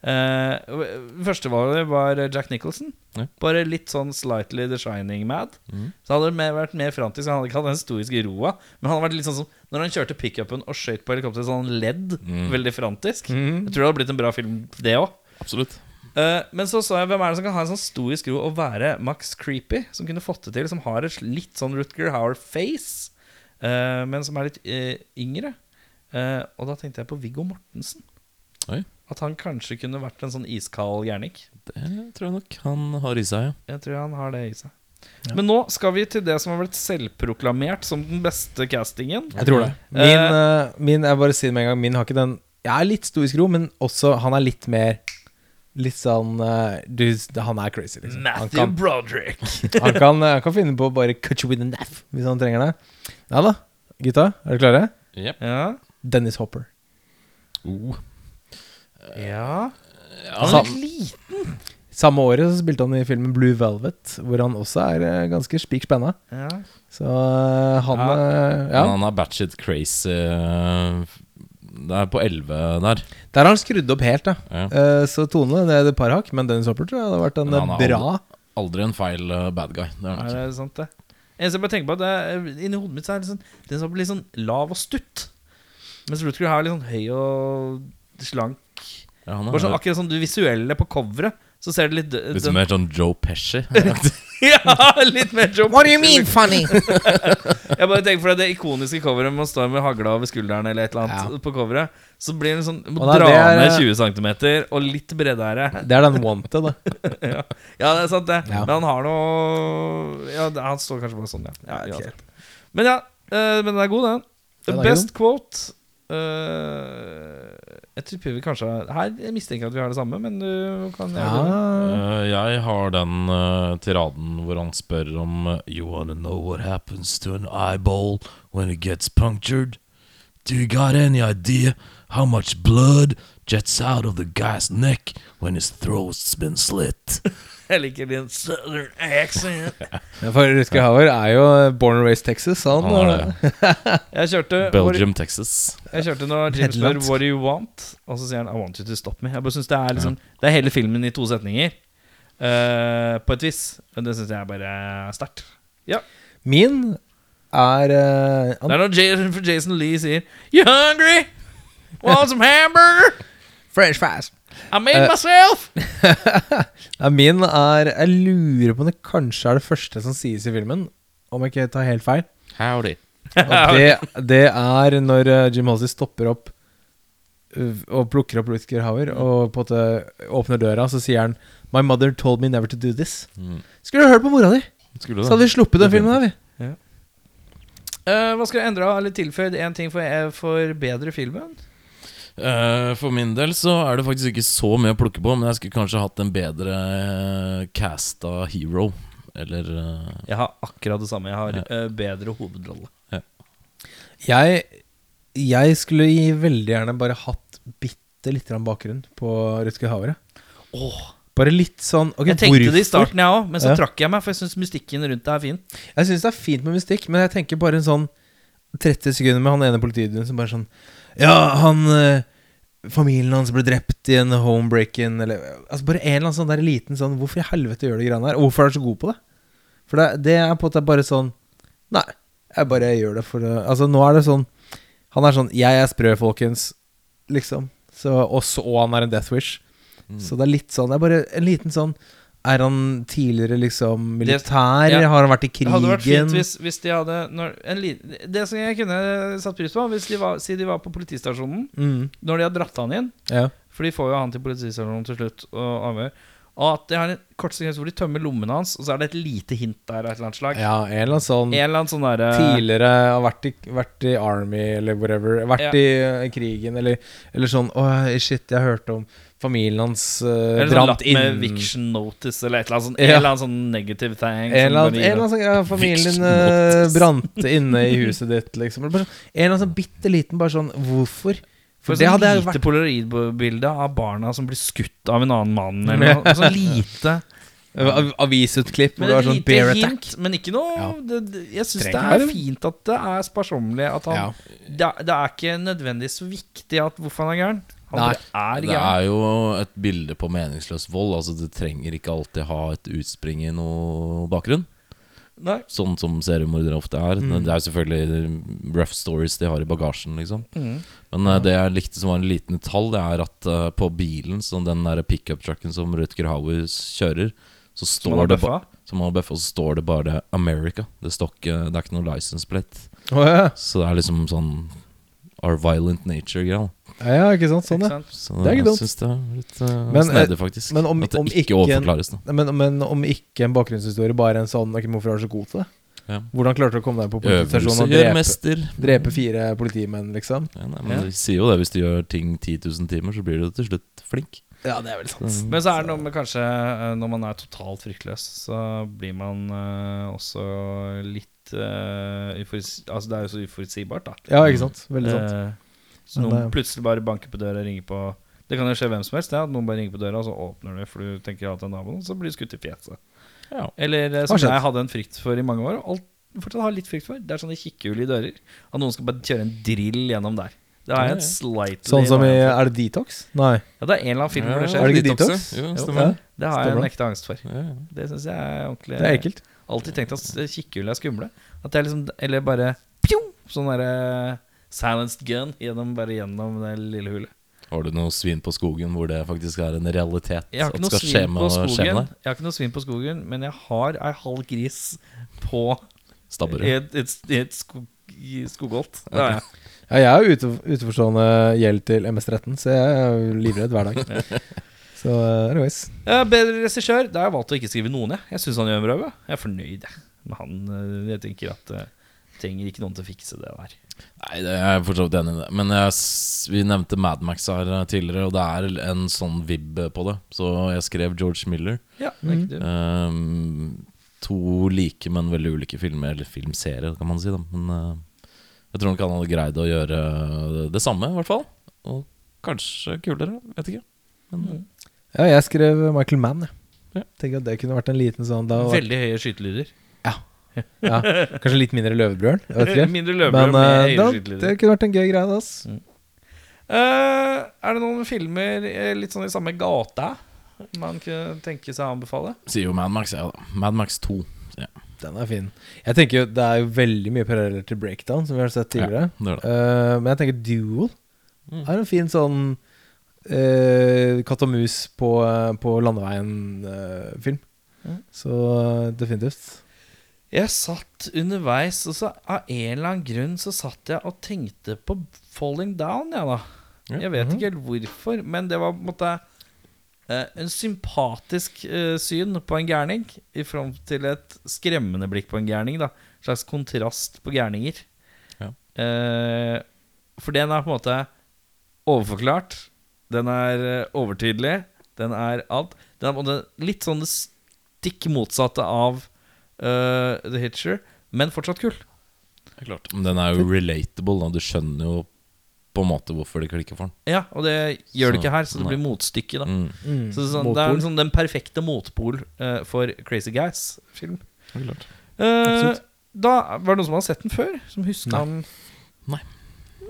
Uh, Førstevalget var Jack Nicholson. Ja. Bare litt sånn slightly The Shining-mad. Mm. Så hadde det vært mer frantisk. Han hadde ikke hatt den historiske roa. Men han hadde vært litt sånn som når han kjørte pickupen og skøyt på helikopteret sånn ledd. Mm. Veldig frantisk. Mm. Jeg tror det hadde blitt en bra film, det òg. Absolutt. Eh, men så sa jeg hvem er det som kan ha en sånn stoisk ro og være Max Creepy, som kunne fått det til, som har et litt sånn Rutger Hauer-face, eh, men som er litt eh, yngre. Eh, og da tenkte jeg på Viggo Mortensen. Oi. At han kanskje kunne vært en sånn iskald gærning. Det tror jeg nok han har i seg, ja. Jeg tror han har det i seg. Men nå skal vi til det som har blitt selvproklamert som den beste castingen. Jeg tror det. Min, uh, min jeg bare sier det med en gang Min har ikke den Jeg er litt stoisk ro, men også han er litt mer Litt sånn uh, du, Han er crazy, liksom. Han Matthew kan, Broderick. *laughs* han, kan, eh, han kan finne på å bare cut you with a knife hvis han trenger det. Ja da, gutta. Er dere klare? Yep. Ja. Dennis Hopper. Oh. ja. Ja, Han er liten. Samme året så spilte han i filmen Blue Velvet, hvor han også er eh, ganske spik spenna. Ja. Så eh, han Ja. eh, Ja. Men han har batchet crazy. Det er på 11 der. Der har han skrudd opp helt, da. Ja. Uh, så Tone ned et par hakk, men Dennis Hopper tror jeg hadde vært en er bra Aldri en feil eh, bad guy. Det er Er det sant, det? Eneste jeg bare tenker på, det er inni hodet mitt så er det sånn, den Hopper litt sånn lav og stutt. Mens Rutger er litt sånn høy og slank. Ja, Bare sånn er akkurat sånn du visuelle på coveret, så ser det litt litt mer sånn Joe Pesci. *laughs* *laughs* *laughs* Ja, litt mer jobb. What do you mean funny? *laughs* Jeg bare tenker for det ikoniske coveret Man står med hagla over skulderen eller et eller annet Ja. på coveret. Så blir det sånn Må Og det er dra er- ned 20 cm og litt bredere. Det er den wanted, da. *laughs* ja. ja, det er sant, det. Ja. Men han har noe Ja, han står kanskje bare sånn, ja. ja Ja, Men ja, eh, men den er god, den. The best quote eh, Jeg tipper vi kanskje Her jeg mistenker jeg at vi har det samme, men du kan Ja. det. jeg har den uh, tiraden hvor han spør om eh, You wanna know what happens to an eyeball when it gets punctured? Do you got any idea how much blood jets out of the guy's neck when his throat's been slit? *laughs* Jeg liker din southern accent. *laughs* Ja, For Rutger Hauer er jo born and raised Texas. Han, Han er det. *laughs* Jeg kjørte Belgium, Texas. Jeg kjørte når Jim spør 'What do you want?' Og så sier han 'I want you to stop me'. Jeg bare synes Det er liksom Det er hele filmen i to setninger. uh, på et vis. Men det syns jeg er bare sterkt. Ja. Min er uh, Det er når Jason, Jason Lee sier 'You hungry? Want some hamburger?' French fries. I made myself! *laughs* Min er Jeg lurer på om det kanskje er det første som sies i filmen, om jeg ikke tar helt feil. Howdy. Det, det er når eh, Jim Halsey stopper opp uh, og plukker opp Rutger Hauer og på en måte åpner døra, så sier han My mother told me never to do this. Mm. Skulle du hørt på mora di, Skulle så hadde vi sluppet den filmen her, vi. Eh, hva skal jeg endre eller tilføyd én ting for for bedre filmen? Eh, for min del så er det faktisk ikke så mye å plukke på, men jeg skulle kanskje hatt en bedre uh, casta hero. Eller eh, Jeg har akkurat det samme. Jeg har Ja. eh, bedre hovedrolle. Jeg, jeg skulle i veldig gjerne bare hatt bitte litt grann bakgrunn på Rødske havere. Oh. Bare litt sånn okay, jeg tenkte det i starten, jeg òg, men så Ja. trakk jeg meg, for jeg syns mystikken rundt det er fin. Jeg syns det er fint med mystikk, men jeg tenker bare en sånn 30 sekunder med han ene politiduen som bare sånn Ja, han eh, Familien hans ble drept i en homebreak-in, eller Altså bare en eller annen sånn der liten sånn Hvorfor i helvete gjør du greiene her? Og hvorfor er du så god på det? For det, det er på en måte bare sånn Nei, jeg bare gjør det for det Altså nå er det sånn Han er sånn Jeg er sprø, folkens. Liksom. Så, og så og han er en Death Wish. Mm. Så det er litt sånn Det er bare en liten sånn Er han tidligere liksom militær? ja. Har han vært i krigen? Det hadde vært fint hvis, hvis de hadde når, en li, Det som jeg kunne satt pris på, hvis de var, si de var på politistasjonen mm, når de har dratt han inn Ja. For de får jo han til politistasjonen til slutt og avhør. Og at de har en kort sekvens hvor de tømmer lommene hans, og så er det et lite hint der et eller annet slag. ja, en eller annen sånn En eller annen sånn der, Tidligere har vært i, vært i Army eller whatever. Vært Ja. i eh, krigen eller, eller sånn Å, shit, jeg hørte om familien hans uh, Eller sånn lapp med inn eviction notice eller et eller annet sånn, Ja. en eller sånn negative thing. En eller annen, en eller annen sånn ja, Familien din uh, brant inne i *laughs* huset ditt, liksom. Sånn, en eller annen sånn bitte liten bare sånn Hvorfor? For For det sånn hadde lite vært polaroidbilde av barna som blir skutt av en annen mann. *laughs* Eller noe. Sånn lite Av- Avisutklipp hvor Men har sånn bear hint, attack. men ikke noe Ja. det, det, Jeg syns det er fint at det er sparsommelig. At han, det, det er ikke nødvendigvis så viktig at hvorfor han er gæren. Nei. er Det er jo et bilde på meningsløs vold. Altså Det trenger ikke alltid ha et utspring i noe bakgrunn. Nei. Sånn som seriemordere ofte er. Mm. Det er selvfølgelig rough stories de har i bagasjen, liksom. Mm. Men uh, det jeg likte som var en liten detalj, det er at uh, på bilen, så den pickup-trucken som Rutger Hauer kjører, så står det ba- bøffa. så står det bare 'America'. Det, ikke, det er ikke noe license plate. Oh, ja. Så det er liksom sånn Our violent nature-greia. Ja, ikke sant? Sånn, ja. sant? Så Det er ikke jeg dumt. syns det er litt uh, Men, snedig, faktisk. men om- At det om ikke, ikke en- overforklares. da Men, men om ikke en bakgrunnshistorie, bare en sånn okay, Hvorfor er du så god til det? Ja. Hvordan klarte du å komme deg på politistasjonen og drepe, drepe fire politimenn, liksom? Ja, nei, men Ja. De sier jo det, hvis du gjør ting 10 000 timer, så blir du til slutt flink. Ja, det er vel sant. Så- Men så er det noe med kanskje eh, Når man er totalt fryktløs, så blir man uh, også litt uh, Altså det er jo så uforutsigbart, da. Ja, ikke sant? Veldig sant. Eh, så noen det- plutselig bare banker på døra og ringer på Det kan jo skje hvem som helst, det, at noen bare ringer på døra, og så åpner du, for du tenker at det er naboen, og så blir du skutt i fjeset. Ja. Eller eh, som jeg hadde en frykt for i mange år, og alt, fortsatt har litt frykt for. Det er sånne kikkehull i dører. At noen skal bare kjøre en drill gjennom der. Det har jeg en slightly Sånn som i. Er det Detox? Nei. Ja, det er en eller annen film hvor det skjer. Er det ikke Detox, Detox? Jo, Jo. stemmer. Det har jeg en ekte angst for. Det syns jeg er ordentlig Det er ekkelt. Alltid tenkt at kikkehull er skumle. At det er liksom Eller bare pjong! Sånn derre silenced gun gjennom, bare gjennom det lille hullet. Har du noe svin på skogen hvor det faktisk er en realitet? Jeg har ikke noe svin på skogen. Jeg har ikke noe svin på skogen men jeg har ei halv gris på Stabber i et, et, et skog, skogholt. Jeg. Ja, jeg er ute, utenforstående gjeld til MS13, så jeg er livredd hver dag. *laughs* Så uh, anyways. Eh, bedre regissør. Da har jeg valgt å ikke skrive noen, jeg. Jeg syns han gjør en bra jobb. jeg. Er fornøyd jeg. med han. eh, Jeg tenker at eh, trenger ikke noen til å fikse det der. Nei, det er jeg for så vidt enig i det. Men jeg, vi nevnte Madmax her eh, tidligere, og det er en sånn vib på det. Så jeg skrev George Miller. Ja, det er. Ehm, to like, men veldig ulike filmer, eller filmserier, kan man si. Da. Men uh, jeg tror nok han hadde greid å gjøre det samme, i hvert fall. Og kanskje kulere, vet ikke. Men, Ja, jeg skrev Michael Mann, jeg. Ja. Tenker at det kunne vært en liten sånn da, Veldig høye skytelyder. Ja, Kanskje litt mindre Løvebjørn. *laughs* Mindre vet Men eh, da, det kunne vært en gøy greie, Altså. Mm. Uh, er det noen filmer eh, litt sånn i samme gata man kunne tenke seg å anbefale? sier jo Madmax, ja da. Madmax 2. Ja, Den er fin. Jeg tenker jo Det er jo veldig mye paralleller til Breakdown, som vi har sett tidligere. det er det. Uh, men jeg tenker Duel Mm. er en fin sånn uh, katt og mus på, på landeveien-film. Ja. Så eh, definitivt. Jeg satt underveis, og så av en eller annen grunn så satt jeg og tenkte på Falling Down, jeg, da. Jeg vet ikke helt hvorfor, men det var på en måte eh, en sympatisk eh, syn på en gærning i front til et skremmende blikk på en gærning. da En slags kontrast på gærninger. Ja. Eh, for den er på en måte overforklart. Den er eh, overtydelig. Den er alt. Den er på en måte litt sånn det stikk motsatte av eh, The Hitcher, men fortsatt kul. Det er klart. Men den er jo relatable. Da. Du skjønner jo på en måte hvorfor det klikker for den. Ja, og det gjør det ikke her, så det blir motstykket. da Mm. Så det, er sånn, det er sånn, den perfekte motpol uh, for Crazy Guys-film. Absolutt. da Var det noen som hadde sett den før? Som husker Nei. den? Nei.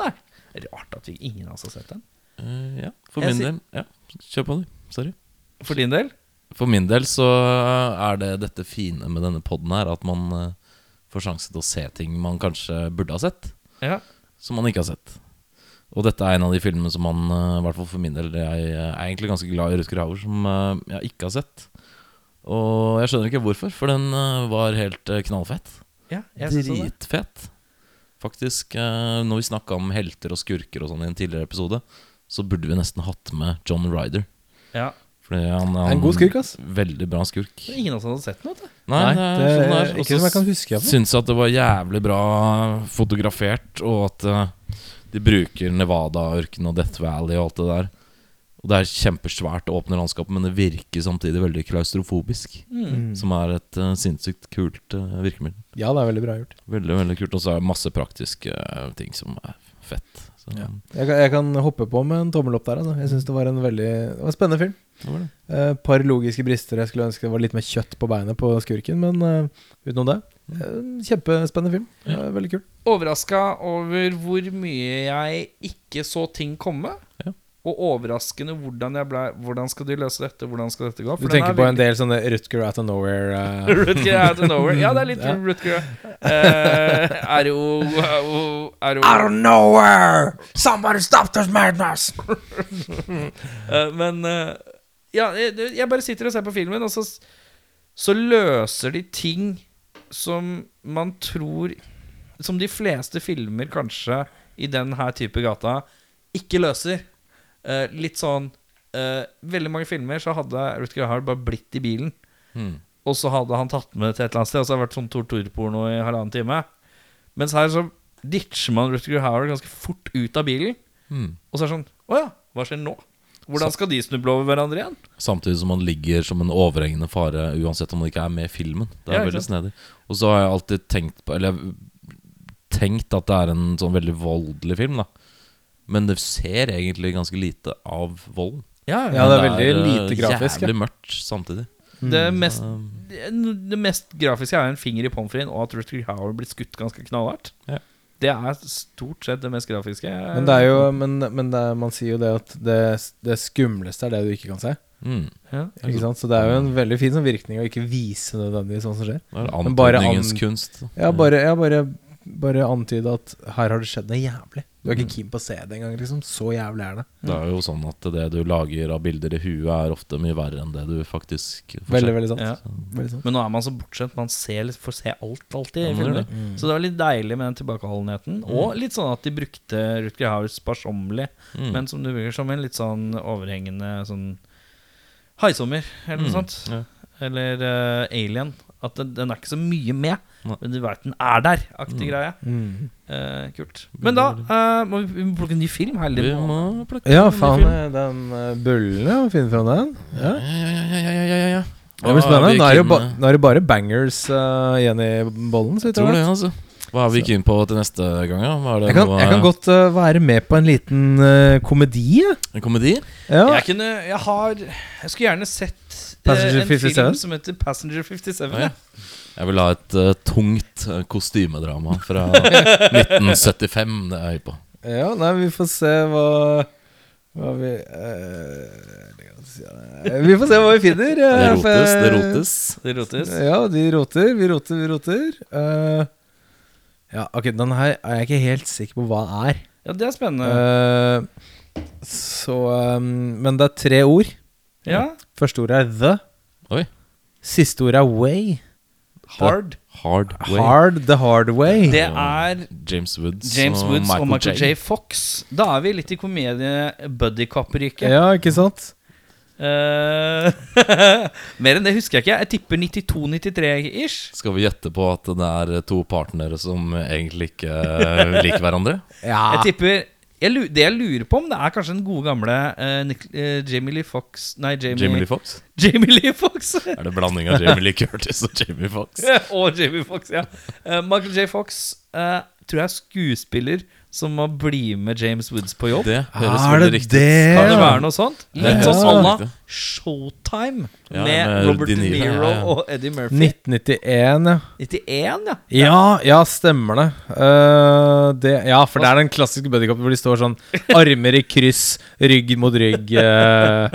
Nei. Rart at vi, ingen av oss har sett den. Uh, ja, for Jeg min del. Ja, kjør på, du. Sorry. For din del? For min del så er det dette fine med denne poden her, at man eh, får sjanse til å se ting man kanskje burde ha sett, Ja. som man ikke har sett. Og dette er en av de filmene som man, eh, i hvert fall for min del, jeg er egentlig ganske glad i Rutger Hauer, som eh, jeg ikke har sett. Og jeg skjønner ikke hvorfor, for den eh, var helt eh, knallfett. ja jeg. Dritfett. Faktisk, eh, når vi snakka om helter og skurker og sånn i en tidligere episode, så burde vi nesten hatt med John Ryder. Ja. Fordi han, han en god skurk, ass. Veldig bra skurk. Ingen av oss hadde sett den, vet du. Nei, det er sånn det er er. Og ikke som jeg så kan huske. jeg syns jeg at det var jævlig bra fotografert, og at uh, de bruker Nevada-ørkenen og Death Valley og alt det der. Og det er kjempesvært åpne landskap, men det virker samtidig veldig klaustrofobisk. Mm. Som er et uh, sinnssykt kult uh, virkemiddel. Ja, det er veldig bra gjort. Veldig, veldig kult. Og så er det masse praktiske ting som er fett. Så, Ja. Jeg kan, jeg kan hoppe på med en tommel opp der. Altså. Jeg syns det var en veldig det var en spennende film. Det var det. Eh, par logiske brister. Jeg skulle ønske det var litt mer kjøtt på beinet på skurken, men eh, utenom det eh, Kjempespennende film. Ja. Eh, veldig kul. Overraska over hvor mye jeg ikke så ting komme. Ja. Og overraskende hvordan jeg ble Hvordan skal de løse dette? Hvordan skal dette gå? Du tenker på en del sånne Rutger out of nowhere Uh... *laughs* Rutger out of nowhere. Ja, det er litt Ja. Rutger. Uh, er jo Er jo of nowhere! Somebody stop this madness! uh, *laughs* men eh, Ja, jeg, jeg bare sitter og ser på filmen, og så, så løser de ting som man tror Som de fleste filmer kanskje i den her type gata ikke løser. Eh, litt sånn eh, Veldig mange filmer så hadde Rutger Hauer bare blitt i bilen. Mm. Og så hadde han tatt med til et eller annet sted, og så har det vært sånn torturporno i halvannen time. Mens her så ditcher man Rutger Hauer ganske fort ut av bilen. Mm. Og så er det sånn Å ja, hva skjer nå? Hvordan skal de snuble over hverandre igjen? Samtidig som man ligger som en overhengende fare uansett om man ikke er med i filmen. Det er Ja, veldig snedig. Og så har jeg alltid tenkt på Eller tenkt at det er en sånn veldig voldelig film, da. Men det ser egentlig ganske lite av volden. Ja, Ja, det er veldig eh, lite grafisk. Jævlig mørkt samtidig. Det mest, det mest grafiske er en finger i pommes fritesen og at Rutger Hauer blir skutt ganske knallhardt. Ja. Det er stort sett det mest grafiske. Men det er jo Men, men det er, man sier jo det at det, det skumleste er det du ikke kan se. mm. ja. Ikke sant? Så det er jo en veldig fin sånn virkning å ikke vise nødvendigvis sånn som skjer. Det er Men bare antydningens an- kunst. Ja, bare, ja, bare, bare antyde at her har det skjedd noe jævlig. Du er ikke Mm. keen på å se det engang, liksom. Så jævlig er det. Det er jo sånn at det du lager av bilder i huet, er ofte mye verre enn det du faktisk får Veldig, veldig sant. Ja. Veldig sant. Men nå er man så bortskjemt. Man ser, får se alt alltid i Ja, filmer. det. Mm. Så det var litt deilig med den tilbakeholdenheten. Og litt sånn at de brukte Rutger Hauer sparsommelig, Mm. men som du bruker som en litt sånn overhengende sånn haisommer, eller noe Mm. sånt. Ja. Eller uh, Alien. At den, den er ikke så mye med, Nei. men du veit den er der. Aktig Mm. greie. Mm. Eh, kult. Men da eh, må vi, vi må plukke en ny film. Herlig. Vi må plukke Ja, faen. film. eh, Den uh, bøllen, ja. Finne fram den. Ja. Ja, ja, ja, ja, ja, ja. Det blir spennende. Nå er ba, nå er det bare bangers uh, igjen i bollen. Så jeg Tror det, altså. Hva er vi keen på til neste gang? Ja? Jeg kan, jeg kan godt uh, være med på en liten uh, komedi. En komedi? Ja. Jeg kunne Jeg har Jeg skulle gjerne sett eh, Passenger en 57? film som heter Passenger 57. Ja. Jeg vil ha et uh, tungt eh, kostymedrama fra 1975. Det er jeg på. ja, nei, vi får se hva hva vi eh, eh, Vi får se hva vi finner. Det eh, rotes, for- det rotes. Det rotes. Ja, de roter. Vi roter, vi roter. Uh, ja, ok, den her er jeg ikke helt sikker på hva er. Ja, det er spennende. Uh, Så um, Men det er tre ord. Ja. Første ordet er the. Oi. Siste ordet er way. Hard. Hard Way. Hard the hard way. Det er James Woods, James og, Woods Michael og Michael J. J. Fox. Da er vi litt i komedie-buddy-cop-riket. Ja, ikke sant? Uh, *laughs* mer enn det husker jeg ikke. Jeg tipper 92-93-ish. Skal vi gjette på at det er to partnere som egentlig ikke liker hverandre? Ja. Jeg tipper jeg, Det jeg lurer på, om det er kanskje den gode gamle uh, Nick, uh, Jamie Lee Fox Nei, Jamie, Jamie Lee Fox? *laughs* Jamie Lee Fox. Er det blanding av Jamie Lee Curtis og Jamie Fox? *laughs* og Jamie Fox, ja. Uh, Michael J. Fox tror jeg er skuespiller som må bli med James Woods på jobb. Det høres Er veldig det riktig det? Kan det være noe sånt? Litt Ja. sånn à la. Showtime Ja, med, med Robert De De Niro, Niro ja, ja. og Eddie Murphy. 1991, ja. 91, ja. Ja, ja, stemmer det. Uh, det. Ja, for det er den klassiske buddycop hvor de står sånn armer i kryss, rygg mot rygg, uh,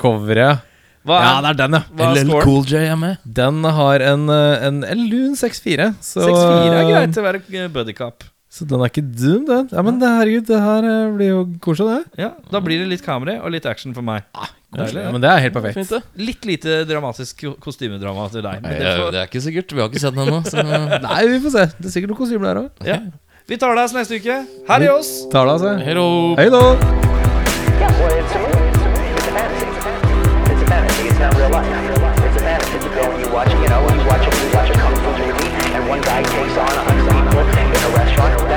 coveret. Hva Ja, det er den, ja. hva er LL scoren? Cool J er med. Den har en, eh, en, en lun 6-4. Så, 6-4 er greit til å være eh, buddycop. Så den er ikke dum, den. Ja, Men det, herregud, det her blir jo koselig, det. Ja, Da blir det litt kamera og litt action for meg. Deilig, ja. Men det er helt perfekt. Fint. Litt lite dramatisk kostymedrama til deg. Nei, Men det får, det er ikke sikkert. Vi har ikke sett den ennå. så- Nei, vi får se. Det er sikkert noen kostymer der òg. ja. Vi tar det oss neste uke. Her i oss! Tar det av seg. Hei da! Yeah, well, it's a movie. It's a movie. It's a fantasy. It's a fantasy. It's not real life. It's a fantasy. You go and you watch, you know, you watch a, you watch a kung fu movie, and one guy takes on a hundred people, Shut